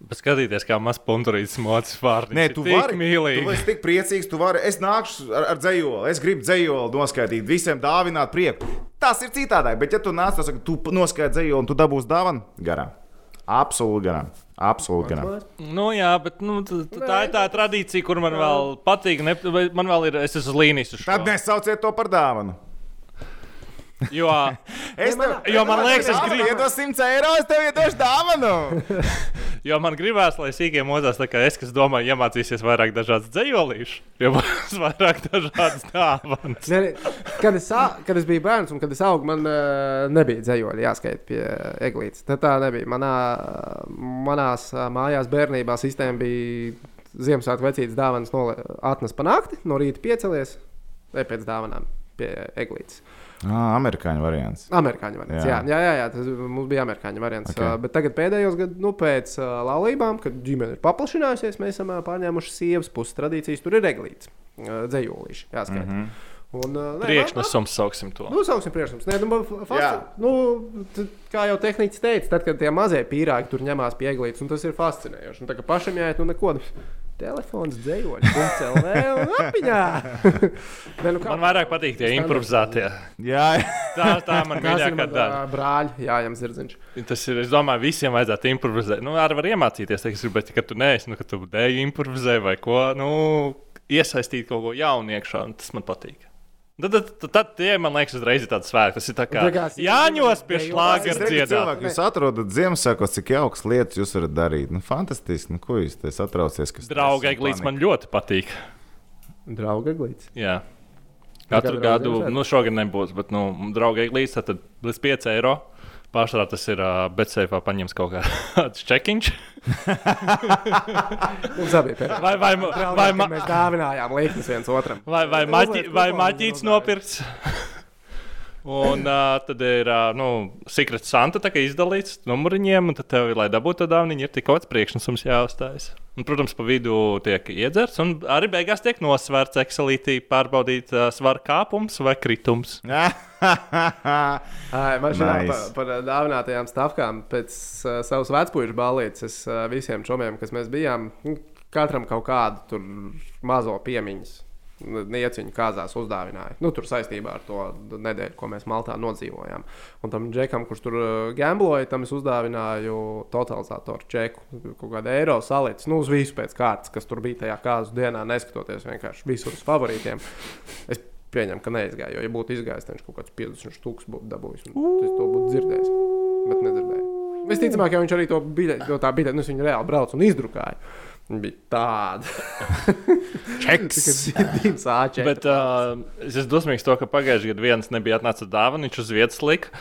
Bet skatīties, kā mazs punturītis mocis vārds. Nē, tu vari. Tu mīlīgi. esi tik priecīgs, tu vari. Es nākšu ar, ar dzējoli. Es gribu dzējoli noskaidrot, visiem dāvināt prieku. Tas ir citādāk, bet ja tu nāc, tad tu noskaidro dzējoli un tu dabūsi dāvanu garām. Absolūti garām. Absolūti. Nu, jā, bet nu, t- t- tā ir tā tradīcija, kur man vēl patīk. Ne, man vēl ir, es esmu uz līnijas. Tad nesauciet to par dāvanu. Jo, Es tev, jo man liekas, es gribu. gribu. Iedos 100 eiro, es tev iedošu dāvanu. Jo man gribās, lai sīkiem mozās, tā kā es, kas domāju, iemācīsies vairāk dažādas dzējolīšas, jo būs *laughs* vairāk dažādas dāvanas. Ne, ne, kad, es, kad es biju bērns un kad es augu, man uh, nebija dzējoļi jāskaita pie eglītes. Tā, tā nebija. Manā, manās ā, mājās bērnībā sistēma bija Ziemassvētku vecītas dāvanas atnes pa nakti, no rīta piecelies, vai pēc dāvanām pie eglītes. Ah, amerikāņu variants. Amerikāņu variants. Jā, Jā. jā, jā, jā tas mums bija amerikāņu variants. Ok. Okay. Bet tagad pēdējos gados, nu, pēc uh, laulībām, kad ģimene ir paplašinājusies, mēs esam uh, pārņēmuši sievas puses tradīcijas. Tur ir reglīts, uh, dzējolīši. Jāskaita. Mm. -hmm. Un, uh, nē, Priekšnesums sauksim to. Nu, sauksim priekšnesums. Nē, nu, fa- fasci- Jā. nu, kā jau tehnicis teica, tad, kad tie mazie pīrāgi tur ņemās pie eglītes, un tas ir fascinējoši. Un tā kā pašam jāiet, nu neko. Telefons dzējoļi, CLV un apiņā. *laughs* Nē, nu, kā- Man vairāk patīk tie improvizētie. Jā, Tā, tā man ir mīļākā daļa. brāļi, jājam zirdziņš. Tas ir, es domāju, visiem vajadzētu improvizēt. Nu, arī var iemācīties, teiksim, bet, ka tu neesi, nu, ka tu dēļ improvizē vai ko, nu, iesaistīt kaut ko jaunu iekšā, un tas man patīk. Tad, tad, tad, tad tie, man liekas, uzreiz ir tāds svēts. Tas ir tā kā es- Jāņos pie šlāga dziedāt. cilvēki, jūs atrodat Ziemassvētkos, cik jauks lietas jūs varat darīt. Nu, fantastiski. Nu, ko jūs te satraucies? ka Draugai glīts man ļoti patīk. Drauga glīts. Jā. Kādu Katru gadu, nu šogad nebūs, bet, nu, draugai glīts, tad līdz 5 eiro. Pārsvarā tas ir, uh, bet seifā paņems kaut kāds čekiņš. Mums abi bija pēdējā. Vai, vai, Vai, vai, vai mēs dāvinājām līknes viens otram? vai, vai, maķi, vai maķīts uzliek. Un uh, tad ir uh, nu, Secret Santa izdalīts numuriņiem, un tad tev, lai dabūtu to dāvanu, ir tik kaut kāds priekšnesums jāuzstājas. Un, protams, pa vidu tiek iedzerts, un arī beigās tiek nosvērts Excelītī, pārbaudīt uh, svaru kāpums vai kritums. *laughs* Ai, Man šķiet, Nice. par, par dāvinātajām stāvkām pēc uh, savas vecpuļu balītes es uh, visiem čomiem, kas mēs bijām, katram kaut kādu tur mazo piemiņas. Nieciņu kāzās uzdāvināja. Nu, tur saistībā ar to nedēļu, ko mēs Maltā nodzīvojām. Un tam džekam, kurš tur uh, gambloja, tam es uzdāvināju totalizatoru čeku. Kaut kādu eiro salīdz, nu, uz visu pēc kārtas, kas tur bija tajā kāzu dienā, neskatoties vienkārši visur uz favorītiem. Es pieņemu, ka neizgāja. Jo, ja būtu izgājis, tad viņš kaut kāds 50 stūks būtu dabūjis. Es to būtu dzirdējis, bet nedzirdēju. Visticamāk, ka viņš arī to biļeti, to tā biļeti, nu, viņš reāli brauc un izdrukāja. Viņa bija tāda. *laughs* Čeks. Divas āķis. Bet uh, es esmu dosmīgs to, ka pagājušajā gadā viens nebija atnācis ar dāvanu, viņš uz vietas lika.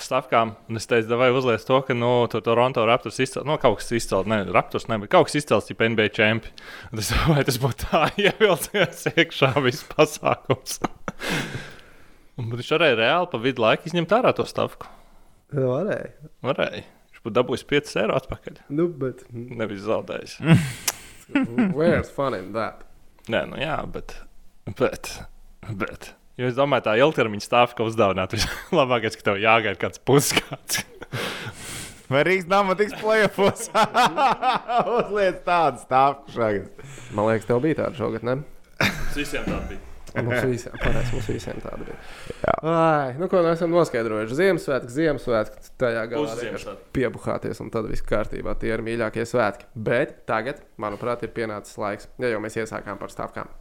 Stāvkām, un es teicu, vai uzliek to, ka, nu, tur Toronto Raptors izcēlās, nu, kaut kas izcēlās, ne, Raptors nebija, kaut kas izcēlās, ja NBA čempions. Tas, vai tas būtu tā, *laughs* ievilcies iekšā viss pasākums. *laughs* un bet viņš varēja reāli pa vidu laiku izņemt ārā to stāvku. Varēja. Varēja. Viņš būtu dabūjis 5 eiro atpakaļ. Nu, bet. Nevis zaudējis. *laughs* Where's fun in that? Nē, nu jā, bet. bet, bet. Jo es domāju, tā ilgtermiņa stāvka, uzdāvināt, vislabākais, *laughs* ka tev jāgaida kāds pusgads. *laughs* Vai Rīgas nama tiks plēfos? Uzliec tādu stāvku šagad. Man liekas, tev bija tāda šogad, ne? Visiem tā bija. Mums visiem, pareiz, mums visiem tāda bija. Ai, nu, ko mēs esam noskaidrojuši? Ziemassvētki, Ziemassvētki, tajā galā piebuhāties, un tad viss kārtībā. Tie ir mīļākie svētki. Bet tagad, manuprāt, ir pienācis laiks, ja jau mēs iesākām par stāvkām.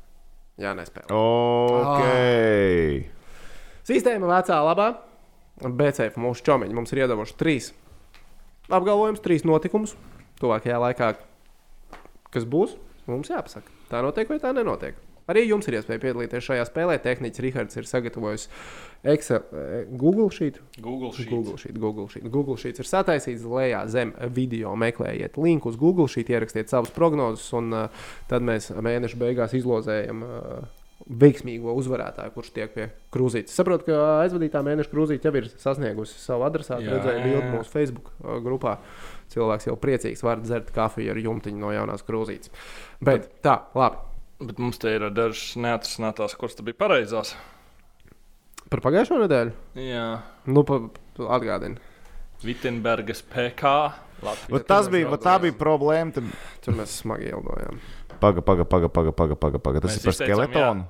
Jā, nespēlē. Ok. Sistēma vecā labā, BCF mūsu čomiņi mums ir iedavuši trīs apgalvojumus, trīs notikumus tuvākajā laikā, kas būs. Mums jāpasaka, tā notiek vai tā nenotiek. Arī jums ir iespēja piedalīties šajā spēlē. Tehnicis Rihards ir sagatavojis Excel, eh, Google sheet. Google sheet. Google sheet, Google sheet. Google sheet ir sataisīts lejā zem video. Meklējiet linku uz Google sheet, ierakstiet savus prognozes, un uh, tad mēs mēneša beigās izlozējam uh, veiksmīgo uzvarētāju, kurš tiek pie krūzītes. Saprotu, ka aizvadītā mēneša krūzīte jau ir sasniegusi savu adresātu. Redzēju jā. mūsu Facebook grupā. Cilvēks jau priecīgs var dzert kafiju ar jumtiņu no jaunās krūzītes. Bet tā, labi. Bet mums te ir dažas neatrisinātās, kuras bija pareizās. Par pagājušo nedēļu? Jā, Nu, pa, atgādini. Vitsenbergas PK. Latvijas. Vat tas bija, vat tā bija problēma. Tad... Tur mēs smagi ieldojām. Paga, paga, paga, paga, paga, paga, paga. Tas Mēs ir par skeletonu.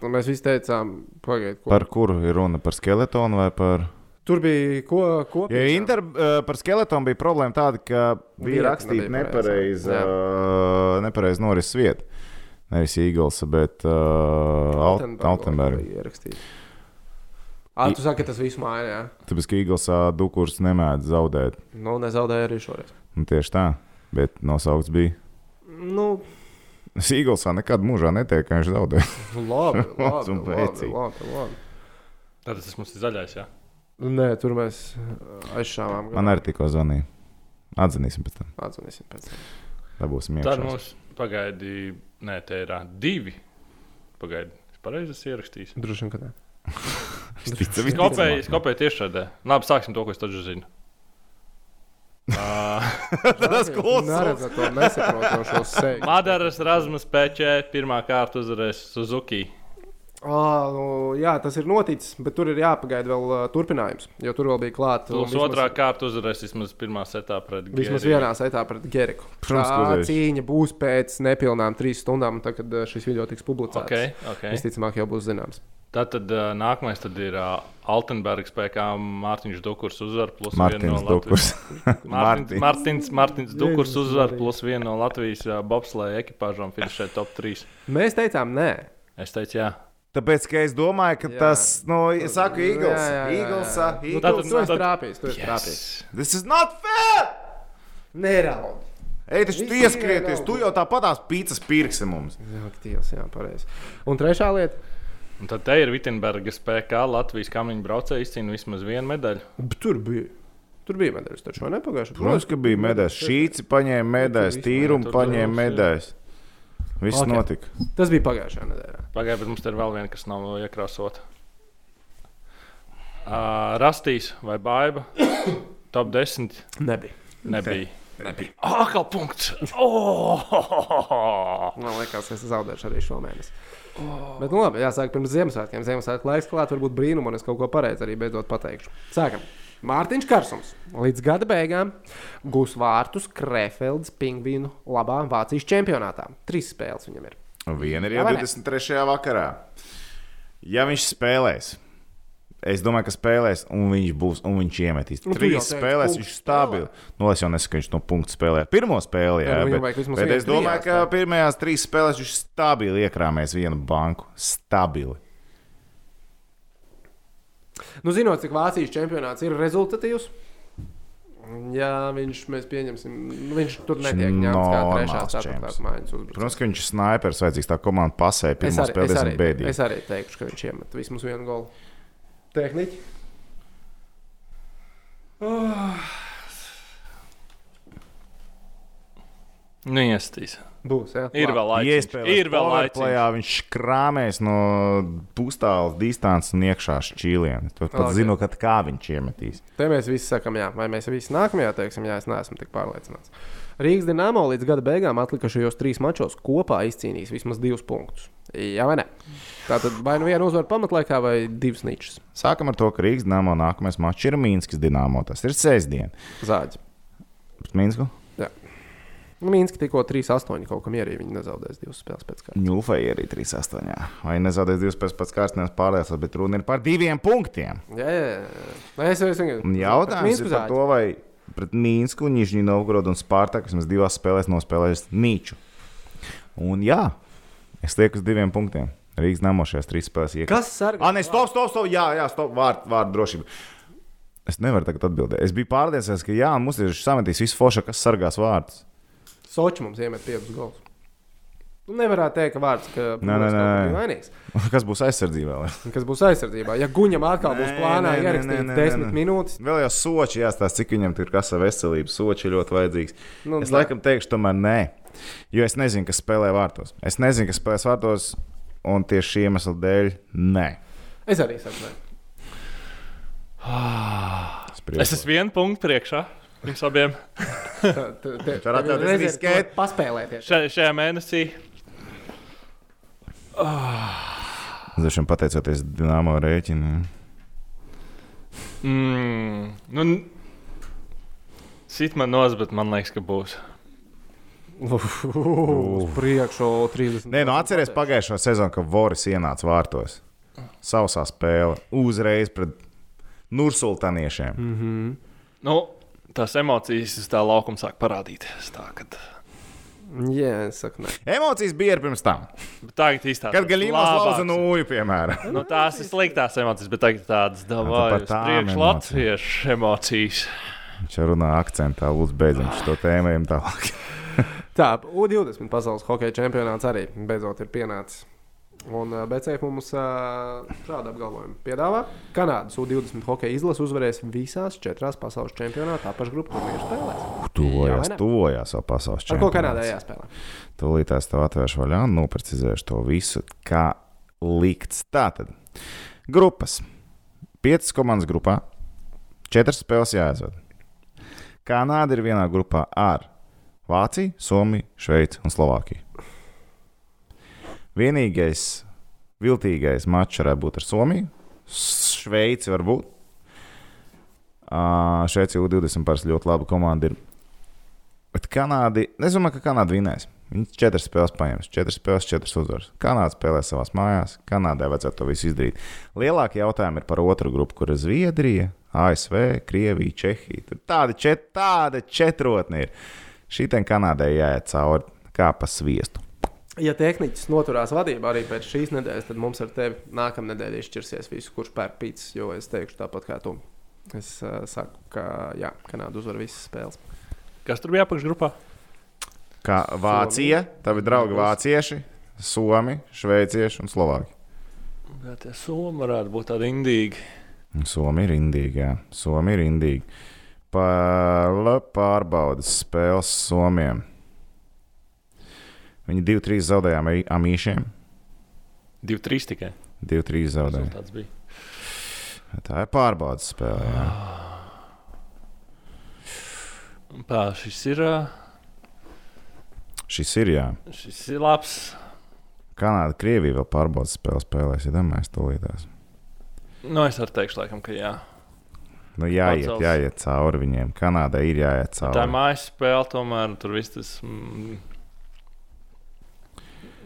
Un mēs visi teicām, pagaidiet, ko Par kuru ir runa? Par skeletonu vai par. Tur bija ko, ko Ja inter, uh, par skeletonu bija problēma tāda, ka bija rakstīta nepareiza uh, nepareiz norises vieta. Nevis Eagles, bet uh, Altenberga. Ierakstīja. Ah, tu saki, ka tas viss jā. Tāpēc, ka Eaglesā Dukurs nemēdz zaudēt. Nu, nezaudēja arī šoreiz. Un tieši tā. Bet nosaukts bija. Nu, Eaglesā nekad mūžā netieku, ka viņš zaudē. labi, *laughs* labi, labi, labi, labi. Tad tas mums ir zaļais. Jā. Nē, tur mēs aizšāvām. Man arī tikko zvanīja. Atzīsim pēc tam. Atzvanīsim pēc tam. Dabūsim Tad iekšā. mums pagaidi, nē, te ir divi. Pagaidi, es pareizi esmu ierakstījis. Droši vien, ka nē. *laughs* Es kopēju, es kopēju tieši šādē. Labi, sāksim to, ko es taču zinu. *laughs* *laughs* Tas seju. Madaras Rasmus Pečē pirmā kārta uzvarēs Suzuki. Nu, jā, tas ir noticis, bet tur ir jāpagaida vēl uh, turpinājums, jo tur vēl bija klāta. Plus otrā kārta uzvarēs vismaz pirmā setā pret Vismaz Geriku. vienā setā pret Geriku. Protams, tā cīņa būs pēc nepilnām trīs stundām, tad, kad šis video tiks publicēts. Okay, okay. Visticamāk, jau būs zināms. Tad uh, nākamais tad ir uh, Altenbergs, PK Mārtiņš Dukurs uzvar plus Martins viena no. Latvijas. *laughs* Mārtiņš, Mārtiņš, Mārtiņš Dukurs uzvar plus viena no Latvijas uh, bobslēja ekipāžām finišē top 3. Mēs teicām, nē. Es teicu, jā. Tāpēc, ka es domāju, ka Jā. tas, nu, es saku, Eagles. Eagles, Nu, Eagles. tu esi tad- trāpījis, tu esi trāpījis. This is not fair! Neraud. Ej, taču tu ieskrieties, tu jau tāpatās pīcis pirksi mums. Jā, tīvs, jā, pareizi. Un trešā lieta. Un tad te ir Vitsenbergas PK Latvijas kamiņu braucēji izcīnīja vismaz vienu medaļu. B- Tur bija. Tur bija medaļas, taču vai ne pagājušajā? Protams, ka bija medaļas. Šīci paņēma medaļas, tīrumu paņēma medaļas. Viss Ok. okay. notika. Tas bija pagājušajā nedēļā. Pagaidā, bet mums te ir vēl viena, kas nav iekrāsota. Uh, Rastīs vai Baiba? *coughs* Top 10 Nebija. nebija. *laughs* Nebija. Atkal punkts! Oh! Man liekas, es zaudēšu arī šo mēnesi. Bet, nu, labi, jāsāk pirms Ziemassvētkiem. Ziemassvētku laiks klāt, varbūt brīnumu, un es kaut ko pareizi arī beidzot pateikšu. Sākam. Mārtiņš Kārsums līdz gada beigām gūs vārtus Krefeldas pingvīnu labā Vācijas čempionātā. Trīs spēles viņam ir. Viena ir jau vai ne? 23. vakarā. Ja viņš spēlēs, es domāju, ka spēlēs, un viņš būs, un viņš iemetīs. Nu, Trīs spēlēs, viņš ir stabils. Nu, es jau nesaku, ka viņš no punkta spēlē. Pirmo spēli, jā, Jā, nu, bet, bet es domāju, ka pirmajās trīs spēlēs viņš stabili iekrāmēs vienu banku. Stabili. Nu, zinot, cik Vācijas čempionāts ir rezultatīvs. Jā, viņš, mēs pieņemsim, nu, viņš tur netiek ņemts kā normāls trešā, ceturtā čemps. mājas uzbrukums. Protams, ka viņš ir snipers, vajadzīgs tā komanda pasē. Pirmā spēlē es, diezgan arī, bēdīgi. es arī teikšu, ka viņš iemet vismaz vienu golu. Tehniķi. Nu, iestīs. Būs. Jā. Ir vēl laiks. Ir vēl laiks. Viņš krāmēs no pustālas distances un iekšā šķīlienā. Tu pat Ok. okay. zinu, kad kā viņš iemetīs. Te mēs visi sakām, jā, vai mēs visi nākamajā teiksim, jā, es neesmu tik pārliecināts. Rīgas dīnāmo līdz gada beigām atlikušajos trīs mačos kopā izcīnījis vismaz divus punktus. Jā, vai ne? Tā tad vai nu viena uzvara pamatlaikā, vai divas ničas Sākam ar to, ka Rīgas dīnāmo nākamais mačs ir Mīnskas dīnāmo. Tas ir sestdien. zāģi. Pret Mīnsku Nu, Mīnska tikko 3-8 kaut kam ierīja. Viņi nezaudēs divas spēles pēc kārtas. Ņūfai arī 3-8. Vai nezaudēs divas pēc pēc kārtas pārliecināts, bet runa ir par diviem punktiem. Jā, jā, jā. Es esmu. Un jautājums ir par to, vai pret Mīnsku, Nižņu Novgorodu un Spārtaku vismaz divās spēlēs nospēlējis Nīču. Un jā, es lieku uz diviem punktiem. Rīgas namo šajās trīs spēlēs iekļūt. Kas sargā? Ah, nē, stop, stop, stop. Jā, jā, stop. Vārdu vārd drošība. Es nevaru tagad atbildēt. Es biju pārliecināts, ka jā, mums ir sametīs visu foršu, kas sargās vārdus. Soči mums iemet piecus gols. Nu, nevarētu teikt, ka vārds, ka Nē, nē, nē. vainīgs. *laughs* Kas būs aizsardzībā? vēl? Kas būs aizsardzībā? Ja Guņam atkal būs plānā ierakstīt nē, nē, desmit nē. minūtes, Vēl jau soči jāstāsta, cik viņam tur ir kas ar veselību. Soči ir ļoti vajadzīgs. Nu, es nē. laikam teikšu, tomēr nē. Jo es nezinu, kas spēlē vārtos. Es nezinu, kas spēlēs vārtos, un tieši šī iemesla dēļ nē. es arī saku, nē. Es esmu vienu punktu priekšā. Jums abiem ir riskēt. ko Paspēlēties. šajā, šajā mēnesī. Dažiem pateicoties Dienāmo rēķinu. Mm, nu, sit man nos, bet man liekas, ka būs. Uz priekšu 30. Nē, nu atceries pagājušo sezonu, kad Voris ienāca vārtos. Sausā spēle. Uzreiz pret Nursultāniešiem. Mm. Nu, tās emocijas uz tā laukuma sāk parādīties. Tā, kad... Jā, es saku, nē. Emocijas bija arī pirms tam. Bet Tagad īstenībā Kad gaļīmā lauza nūju, piemēram. Nu, tās ir sliktās emocijas, bet tagad tādas par dabūjas. tām Priekš emocijām. latviešu emocijas. Viņš runā akcentā, lūdzu, beidzam šo tēmu tālāk. Tā, U20 pasaules hokeja čempionāts arī beidzot ir pienācis. Un BCF mums šādu apgalvojumu piedāvā. Kanādas U20 hokeja izlase uzvarēs visās četrās pasaules čempionāta apakšgrupu turnīru spēlēs. Jā, Tuvojās, tuvojās vēl pasaules Ar ko. Kanādai jāspēlē? Tūlīt es tev atvēršu vaļā un noprecizēšu to visu, kā likts. Tātad, grupas. Piecas komandas grupā, četras spēles jāaizved. Kanāda ir vienā grupā ar Vāciju, Somiju, Šveici un Slovākiju. Vienīgais viltīgais mačs varētu būt ar Somiju, Šveici varbūt. Uh, Šveici U20 parasti ļoti laba komanda ir. Bet Kanādi, es domāju, ka Kanāda vinēs. Viņi četras spēles paņems, četras spēles, četras uzvaras. Kanāda spēlē savā mājās, Kanādai vajadzētu to visu izdarīt. Lielākie jautājumi ir par otru grupu, kur ir Zviedrija, ASV, Krievija, Čehija. Tur tāda, čet, tāda četrotne ir. Šī ten Kanādai jāiet cauri kā pa sviestu. Ja tehniķis noturās vadībā arī pēc šīs nedēļas, tad mums ar tevi nākamā nedēļa izšķirsies visu, kurš pērk pīcis. Jo es teikšu tāpat kā tu. Es uh, saku, ka jā, Kanāda uzvar visas spēles. Kas tur bija apakšgrupā? Kā Vācija, tavi draugi vācieši, Somi, Šveicieši un Slovāki. Jā, tie somi varētu būt tādi indīgi. Somi ir indīgi, jā. Somi ir indīgi. Pār, pārbaudas spēles Somijam. Viņi 2-3 zaudējām arī amīšiem. Divi, trīs tikai. 2-3 zaudēja. Tā ir pārbaudas spēle. Jā. Tā, šis ir, Šis ir jā. šis ir labs. Kanāda, Krievija vēl pārbaudas spēle spēlēs. Ja domāju, tūlītās. Nu, es arī teikšu, laikam, ka jā. Nu, jāiet, Pacels. jāiet cauri viņiem. Kanādai ir jāiet Tā ir cauri. mājas spēle, tomēr tur viss tas. Mm,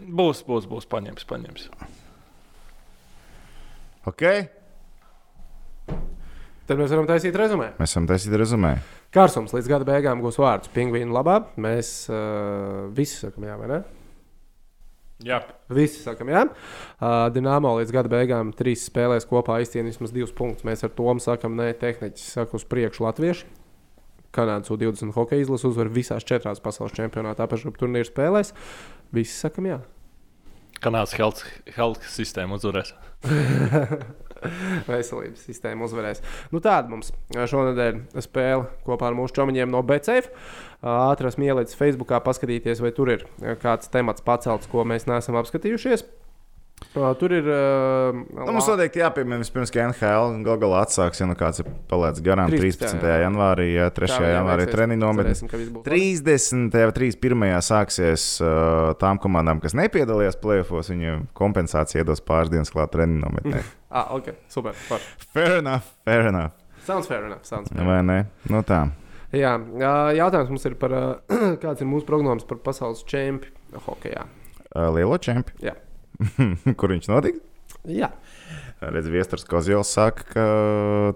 būs, būs, būs paņems, paņems. Okay? Tad mēs varam taisīt rezumē. Mēs esam taisīti rezumē. Kārsums līdz gada beigām gūs vārdus pingvīnu labā. Mēs uh, visi sakam, jā, vai ne? Jā, Visi sakam, jā. Uh, Dienāmo līdz gada beigām trīs spēlēs kopā izcīnīja vismaz divus punktus. Mēs ar to sakam, nē, tehniķis saka uz priekšu latviešu. Kanādas U20 hokeja izlase uzvar visās četrās pasaules čempionāta apakšgrupu turnīru spēlēs. Visi sakam, jā. Kanādas health sistēma uzvarēs. *laughs* Veselības sistēma uzvarēs. Nu, tāda mums šonadēļ spēle kopā ar mūsu čomiņiem no BCF. Ātras mielītes Facebookā paskatīties, vai tur ir kāds temats pacelts, ko mēs neesam apskatījušies. Tur ir. Uh, Nu, mums noteikti jāpiemina vispirms, ka NHL gal galā atsāks, ja nu kāds ir palaidis garām 13. 13. janvārī, ja 3. janvārī treniņu nometnē. 30. vai 31. sāksies uh, tām komandām, kas nepiedalījās plēsofos, viņiem kompensācija iedos pāris dienas klāt treniņu nometnē. *laughs* Ah, ok, super. Par. fair enough, fair enough. Sounds fair enough. Sounds fair. Vai ne? Nu tā. Jā, jautājums mums ir par, *clears throat* kāds ir mūsu prognozes par pasaules čempionu hokeja. Lielo čempionu. *laughs* Kur viņš notiks? Jā, Redz, Viestures Kozjols saka, ka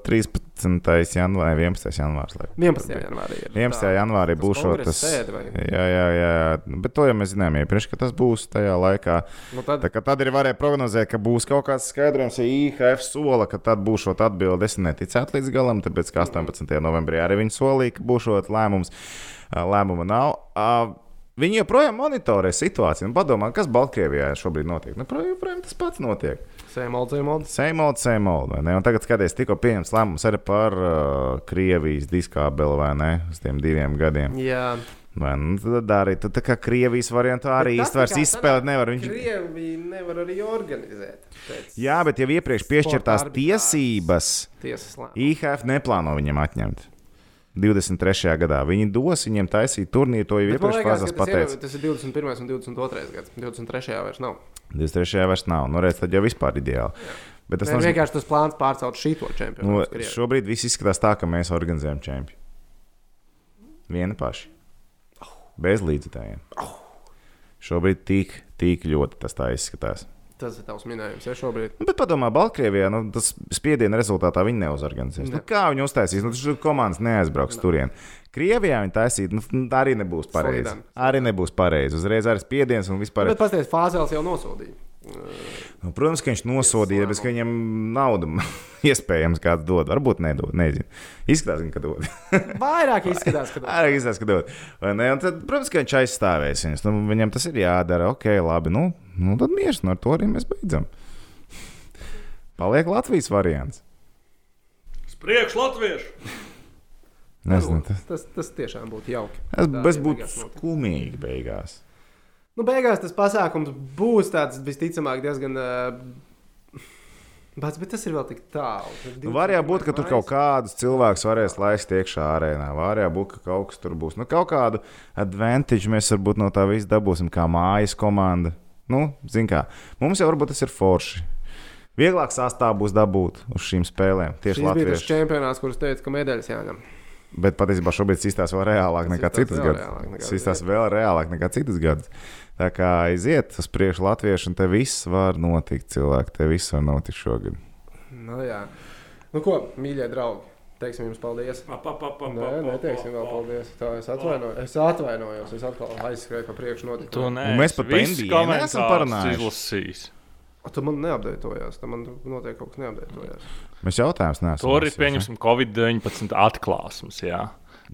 13. janvārs, 11. janvārs. lai- 11. janvārī. Ir, 11. tā, janvārī tas būs tas. sēde vai- Jā, jā, jā, bet to jau mēs zinājām iepriekš, ka tas būs tajā laikā. Nu, tad, Tā, tad arī varēja prognozēt, ka būs kaut kāds skaidrojums, ja IHF sola, ka tad būs šī atbilde. Es neticētu līdz galam, tāpēc ka 18. novembrī arī viņi solīja, ka būs šis lēmums. Lēmuma nav. Viņi joprojām monitorē situāciju un padomā, kas Baltkrievijā šobrīd notiek. Nu, pro- joprojām tas pats notiek. Sēmolds, Sēmolds. Sēmold, sēmold? Un tagad skaties, tikko pieņems lēmums arī par uh, Krievijas diskābeli, vai ne? Uz tiem diviem gadiem. Jā, Vai, nu, tad arī tad, tā kā Krievijas variantu arī kā izspēlēt nevar. Viņš... Krievija nevar arī organizēt. Jā, bet jau iepriekš piešķirtās tiesības. IHF neplāno viņam atņemt. 23. gadā viņi dos viņiem taisīt turnīru, to jau iepriekš tas, pateica. tas ir 21. un 22. gads. 23. vairs nav. 23. vairs nav, nu redz, tad jau vispār ideāli. Bet tas nozīmē, vienkārši tas plāns pārcelt šito čempionu. Nu, šobrīd viss izskatās tā, ka mēs organizējam čempionu. Viena paša. Bez līdzekļiem. Šobrīd tik, tik ļoti tas tā izskatās. Tas ir tavs minējums. Ja šobrīd Nu, bet padomā, Baltkrievijā nu, tas spiediena rezultātā viņi neuzorganizēs. Ne. Nu, kā viņi uztaisīs? Nu, tas komandas neaizbrauks turien. Krievijā viņi taisīt, nu, nu, arī nebūs pareizi. Solidam. Arī nebūs pareizi. Uzreiz arī spiediens un vispār. Bet pasties, Fāzēls jau nosodīja. Nu, protams, ka viņš nosodīja, bet ka viņam naudu *laughs* iespējams kāds dod. Varbūt nedod. Nezinu. Izskatās, *laughs* ka dod. Vairāk izskatās, ka Arī izskatās, ka dod. Vai ne? Un Tad, protams, ka viņš aizstāvēs viņus. Nu, viņam tas ir jādara. Ok, labi. Nu, nu tad miers. Nu, ar to arī mēs beidzam. Paliek Latvijas variants. Priekš latviešu! Nezinu, tas, tas, tas tiešām būtu jauki. tas, notiek. skumīgi beigās. Nu, beigās tas pasākums būs tāds visticamāk diezgan. Uh, Bats, bet tas ir vēl tik tālu. Nu, var jau būt, ka tur kaut kādus cilvēkus varēs laist iekšā arēnā. Var jau būt, ka kaut kas tur būs. Nu, kaut kādu advantage mēs varbūt no tā visa dabūsim, kā mājas komanda. Nu, zin kā, mums jau varbūt tas ir forši. Vieglāk sastāvā būs dabūt uz šīm spēlēm. Tieši Šis bija tas Latvijas. čempionāts, kurš teica, ka medaļas jāņem. Bet patiesībā šobrīd tas izstāsta vēl reālāk nekā citas gadus. izstāsta vēl reālāk nekā citas gadus. Tā kā aiziet uz priekšu latviešu, un te viss var notikt, cilvēki. Te viss var notikt šogad. Nu, jā. nu, ko, mīļie draugi, teiksim jums paldies. Pa, pa, pa, pa, Nē, pa, neteiksim vēl pa. paldies. Tā es atvainojos. Es atvainojos. Es atkal aizskrēju pa priekšu Tu notikumu. nē, mēs pat neesam komentārus parunājuši. izlasījis. Tu man neapdeitojās. Tam man noteikti kaut kas neapdeitojās. Mēs jautājums neesam. Tur ir pieņemsim Covid-19 atklāsmes. Jā.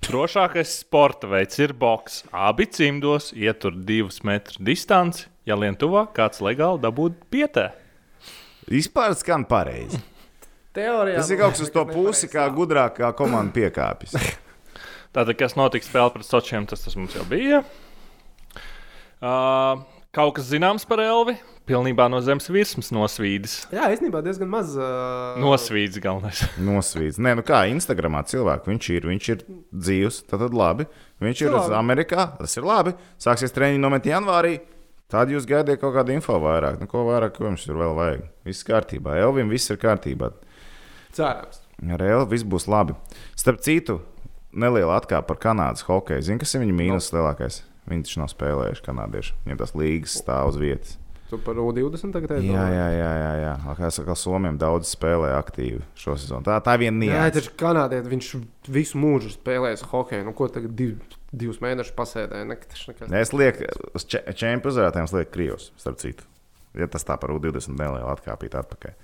Drošākais sporta veids ir boks. Abi cimdos ietur divus metrus distanci. Ja lien tuvāk, kāds legāli dabūt pietē. Vispār skan pareizi. Teorijā Tas ir kaut kas uz to pusi, kā gudrākā komanda piekāpjas. *laughs* Tātad, kas notiks spēlē pret Sočiem, tas, tas mums jau bija. Uh, kaut kas zināms par Elvi. Pilnībā no zemes virsmas nosvīdis. Jā, īstenībā diezgan maz. Uh, Nosvīdis galvenais. *laughs* Nosvīts. Nē, nu kā Instagramā cilvēks. Viņš ir, viņš ir dzīves, tad, tad labi. Viņš ir uz Labi. Amerikā, tas ir labi. Sāksies treniņi nomet janvārī. Tad jūs gaidiet kaut kādu info vairāk. Nu, ko vairāk ko jums tur vēl vajag? Viss kārtībā. Elvim viss ir kārtībā. Cerams. Ar Elvu viss būs labi. Starp citu, neliela atkāpe par Kanādas hokeju. Zini, kas ir viņa mīnus lielākais? Viņi taču nav spēlējuši kanādieši. Viņiem tas līgas stāv uz vietas. Tu par U20 tagad teici? Jā, jā, jā, jā, jā. Kā saka, Somijam daudz spēlē aktīvi šo sezonu. Tā, tā viena Jā, nianse. taču kanādietis viņš visu mūžu spēlējis hokeju. Nu, ko tagad div, divus mēnešus pasēdēja? Ne, nekas. Es lieku uz čempionu uzvarētājiem, lieku Krievus, starp citu. Ja tas tā par U20 nelielu atkāpīt atpakaļ.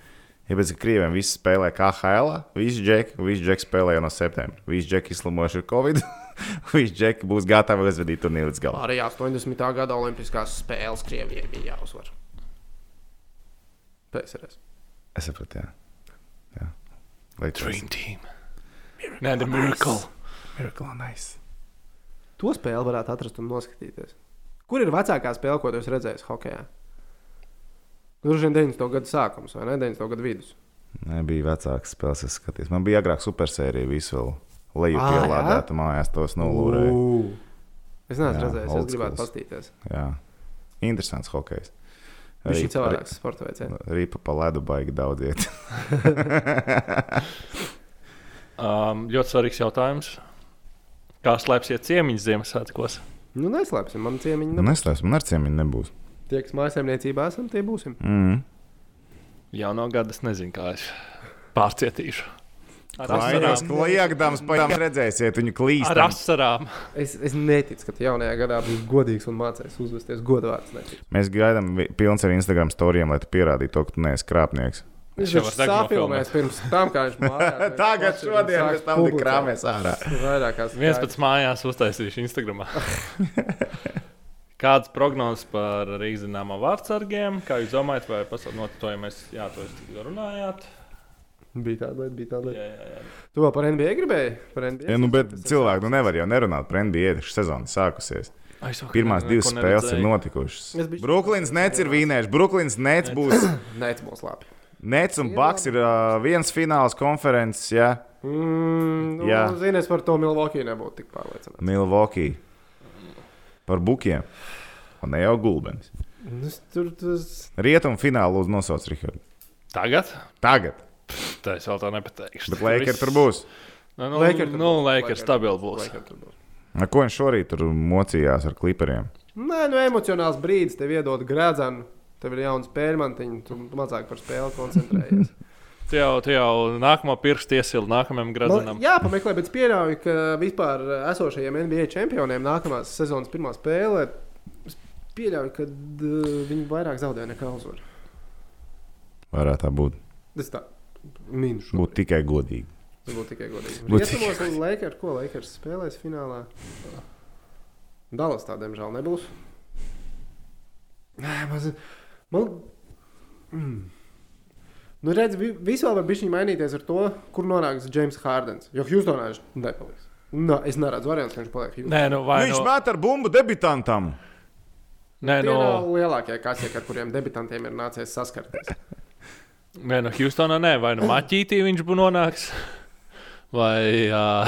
Ja pēc Krieviem visi spēlē KHL, visi džeki, visi džeki spēlē jau no septembra. Visi džeki izslimojuši ar Covid. *laughs* visi džeki būs gatavi aizvedīt turnīru līdz galam. Arī 80. gada Olimpiskās spēles Krievijai bija jāuzvar. PSRS. Es sapratu, jā. jā. Lai Dream team. Nē, the miracle. Miracle on Ice. To spēli varētu atrast un noskatīties. Kur ir vecākā spēle, ko tu esi redzējis hokeja? Droši vien 90. gada sākums vai ne? 90. gada vidus. Nē, bija vecāks spēles, es skatījos. Man bija agrāk supersērija, visu vēl leju jā? pielādēta mājās, tos nolūrēju. Es neesmu redzējis, es gribētu paskatīties. Jā, interesants hokejs. Viņš ir cilvēks, sporta veids. jā. Ripa pa ledu baigi daudz iet. *laughs* Um, ļoti svarīgs jautājums. Kā slēpsiet ciemiņus Ziemassvētkos? Nu, neslēpsim, man ciemiņi. Nu, Ne... Neslēdz, man ar ciemiņu nebūs. Tie, kas mājasēmniecībā esam, tie būsim. Mm. Jau no gada es nezinu, kā es pārcietīšu. Ar asarām. kliegdams, pēc tam redzēsiet viņu Ar klīst. asarām. Es, es neticu, ka tu jaunajā gadā būsi godīgs un mācīsies uzvesties godvārds. Neticu. Mēs gaidām pilns ar Instagram storijiem, lai tu pierādītu to, ka tu neesi krāpnieks. Viņš jau sāpilnēs pirms tam, kā viņš mājās. *laughs* Tagad šodien mēs tam tik krāpēs ārā. Vairākās Viens pēc mājās uztaisīšu Instagram. *laughs* Kādas prognozes par Rīgas zināmā vārdsargiem? Kā jūs domājat, vai pasaulē notietojamies? Jā, to jūs runājāt. Bija tāda lieta, bija tāda lieta. Jā, jā, jā. Tu vēl par NBA gribēji? Par NBA? Ja, nu, bet cilvēki nu, nevar jau nerunāt par NBA, taču sezona ir sākusies. Es vakar Pirmās divas spēles ir neredzēju. notikušas. Biju- Brooklyns nets ir vīnējuši. Brooklyns nets būs. *clears throat* Nē, tas būs labi. Nets un Baks ir uh, viens fināls konferences. Jā, Mm, nu, Jā. Zini, es par to Milwaukee nebūtu tik pārliecināts. Milwaukee. Par bukiem. Un ne jau gulbenis. Nu, Tur tas. Rietumu finālu lūdzu nosauc Rihardu. Tagad? Tagad. Tā es vēl tā nepateikšu. Bet Lakers tur būs. Nu, nu, Lakers nu. Lakers stabili tur būs. Lakers tur būs. Ar ko viņš šorīt tur mocījās ar klipriem? Nē, nu emocionāls brīdis, tev iedod grēdzenu, tev ir jauns pērmantiņš, tu mazāk par spēli koncentrējies. *laughs* Tu jau, tu jau nākamo pirkstu iesildi nākamajam Man, gradzenam. jā, pameklē, bet es pieļauju, ka vispār esošajiem NBA čempioniem nākamās sezonas pirmā spēle. Es pieļauju, ka uh, viņi vairāk zaudē nekā uzvar. Varētu tā būt. Tas tā minūšu. Būt tikai godīgi. Būtu tikai godīgi. Būt Rietumos un Lakers, ko Lakers spēlēs finālā? Dallas tā, diemžēl, nebūs. Nē, maz, man. Mm. Nu, redz, vi- viss vēl var būt mainīties ar to, kur nonāks James Hardens. Jo Houstonā viņš nepaliks. No, es neredzu variantu, ka viņš paliek Houstonā. Nē, nu, vai Viņš nu, met ar bumbu debitantam. nē, Tie nu, nav lielākie kasieki, ar kuriem debitantiem ir nācies saskarties. Nē, nu Houstonā nē, vai nu maķītī viņš būs nonāks. Vai. Uh,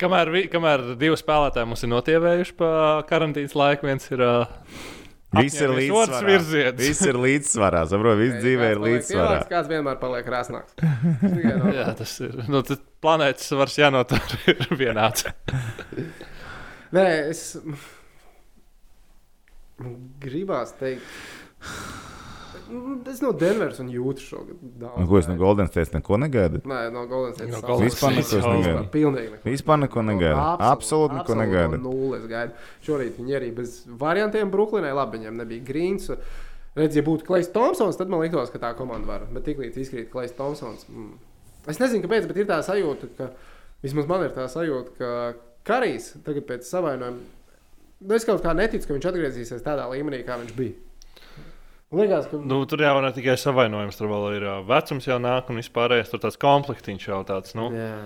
kamēr, vi, kamēr divi spēlētāji mums ir notievējuši pa karantīnas laiku, viens ir. Uh, Viss ir līdzsvarā. Viss ir līdzsvarā. Saprotu, viss dzīvē ir līdzsvarā. Kāds, kāds vienmēr paliek krāsnāks. *laughs* No- Jā, tas ir. Nu, tas planētas svars jānotur *laughs* ir vienāds. Nē, es. Gribās teikt, *sighs* Es no Denveras un jūtu šo daudz. Un, ko es no Golden State neko negaidu? Nē, no Golden State. No Golden Vispār neko negaidu. Pilnīgi neko. Vispār neko negaidu. Absolūti neko negaidu. Nulle es gaidu. Šorīt viņi arī bez variantiem Brooklynai. Labi, viņiem nebija Grīns. Redz, ja būtu Klais Thompsons, tad man liktos, ka tā komanda var. Bet tiklīdz izkrīt Klais Thompsons. Mm. Es nezinu, kāpēc, bet ir tā sajūta, ka vismaz man ir tā sajūta, ka Karijs tagad pēc savainojuma. Nu, es kaut kā neticu, ka viņš atgriezīsies tādā līmenī, kā viņš bija. Liekas, ka Nu, tur jau ne tikai savainojums, tur vēl ir vecums jau nāk un vispārējais. Tur tāds komplektiņš jau tāds. Nu. Jā.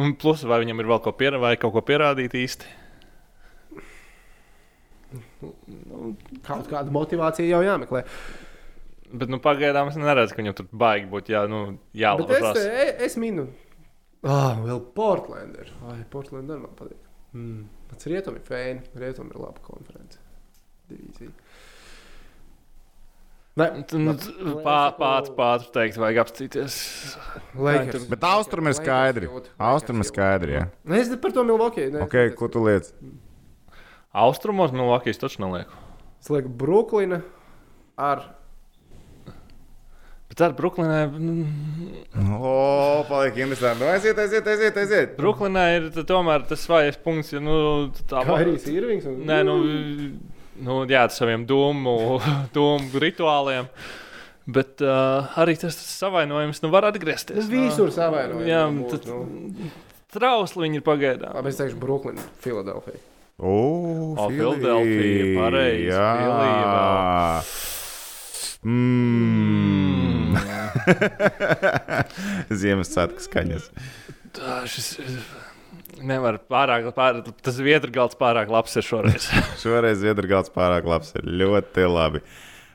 Un plus, vai viņam ir vēl ko pierādīt, vai kaut ko pierādīt īsti? kaut kāda motivācija jau jāmeklē. Bet nu, pagaidām es neredzu, ka viņam tur baigi būtu jā, nu, Bet es, jālabās. e- es minu, ah, vēl Portlander. Ai, Portlander man patīk. Mm. Pats rietumi ir fēni. Rietumi ir laba konference. Divīzija. Nē, Nu, pā- Pats pats teikt, vajag apstīties. Lakers. Bet austrumi ir skaidri. Austrumi ir skaidri. Jā. Nu, Es par to Milwaukee. Ne, Ok, ko tu liec? Austrumos Milvokijas taču nelieku. Es lieku Brooklyna ar. Bet ar Brooklynē, O, paliek interesanti. Nu, aiziet, aiziet, aiziet. aiziet. Brooklynē ir tomēr tas vājais punkts, ja nu, tā Kairijs Irvings. Un... Nē, nu, nu jā, ar saviem domu, *laughs* domu rituāliem. Bet uh, arī tas, tas savainojums nu, var atgriezties. Tas visur savainojumi Jā, tad nu. trausli viņi ir pagaidām. Labi, es teikšu Brooklyn, Filadelfija. O, O. Filadelfija, pareizi, Jā. Filija Mm. *laughs* Ziemassvētku skaņas. Tā, šis, nevar pārāk, pārāk, tas vietas galds pārāk labs ir šoreiz. *laughs* Šoreiz Ziedragāls pārāk labs. Ir ļoti labi.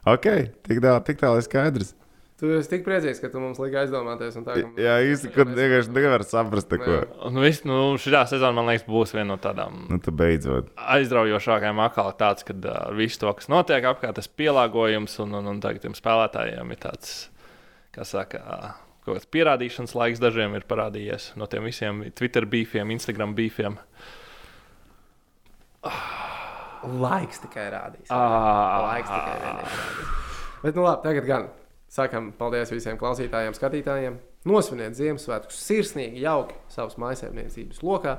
Ok, tik tālu, tik tālu ir skaidrs. Tu esi tik priecīgs, ka tu mums lika aizdomāties. un Tā, ka... Jā, īsti, ka vienkārši nevar saprast, ko. nu, viss, nu, šī sezona, man liekas, būs viena no tādām Nu, tu beidzot. aizraujošākajām atkal tāds, ka uh, viss to, kas notiek apkārt, tas pielāgojums un, un, un tagad tiem spēlētājiem ir tāds, kā saka, ā, kaut kāds pierādīšanas laiks dažiem ir parādījies no tiem visiem Twitter beefiem, Instagram beefiem. Laiks tikai rādīs. Ah, Laiks tikai rādīs. Bet, nu, labi, tagad gan sakam paldies visiem klausītājiem, skatītājiem. Nosviniet Ziemassvētkus sirsnīgi, jauki savas maisaimniecības lokā.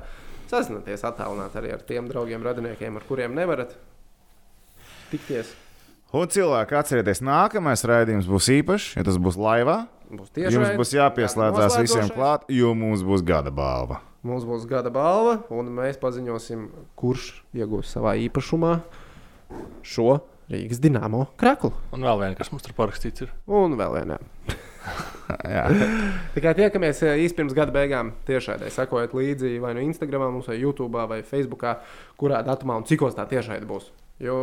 Sazināties attālināti arī ar tiem draugiem, radiniekiem, ar kuriem nevarat tikties. Un cilvēki, atcerieties, nākamais raidījums būs īpašs, ja tas būs laivā. Būs tieši Jums būs jāpieslēdzās visiem klāt, jo mums būs gada balva. Mums būs gada balva, un mēs paziņosim, kurš iegūs savā īpašumā šo Rīgas dīnāmo kraklu. Un vēl viena, kas mums tur parakstīts, ir. Un vēl vienā. *laughs* Jā. *laughs* Tikai tiekamies eh, īsi pirms gada beigām tiešraidē. Sekojiet līdzi vai nu Instagram, mums, vai YouTube, vai Facebook, kurā datumā un cikos tā tiešraide būs. Jo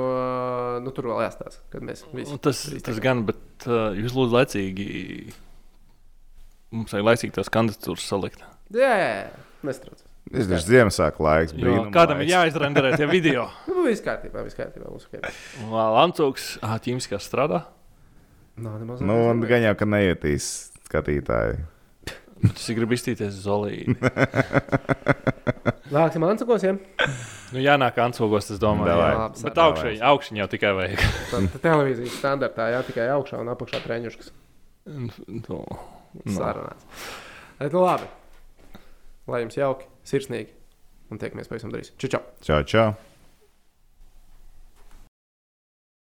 nu, tur vēl jāstāsta, kad mēs visi. Un Tas, tas gan, bet uh, jūs lūdzu laicīgi. Mums vajag laicīgi tās kandidatūras salikt. Jā, jā, jā. nestrauc. Tas ir Ziemassvētku laiks. Brīnuma Kādam ir laiks. jāizrenderē tie video? *laughs* Nu, viss kārtībā, viss kārtībā. Ok. Lancūks, ah, ķīmiskās strādā. Nav nemaz. Nu, gan jau, ka neietīs skatītāji. Tas ir gribis iztīties zolīti. *laughs* Nāksim ansakosiem. Nu, jānāk ancogos, es domāju. Davai. Jā. Labi, Bet augšņi, augšņi jau tikai vajag. *laughs* Tad tad televīzijas standartā jā, tikai augšā un apakšā treniņškas Nu, no. sarunāts. Bet, nu, labi. Lai jums jauki, sirsnīgi. Un tiekamies pavisam drīz. Čau! čau. Čau, čau!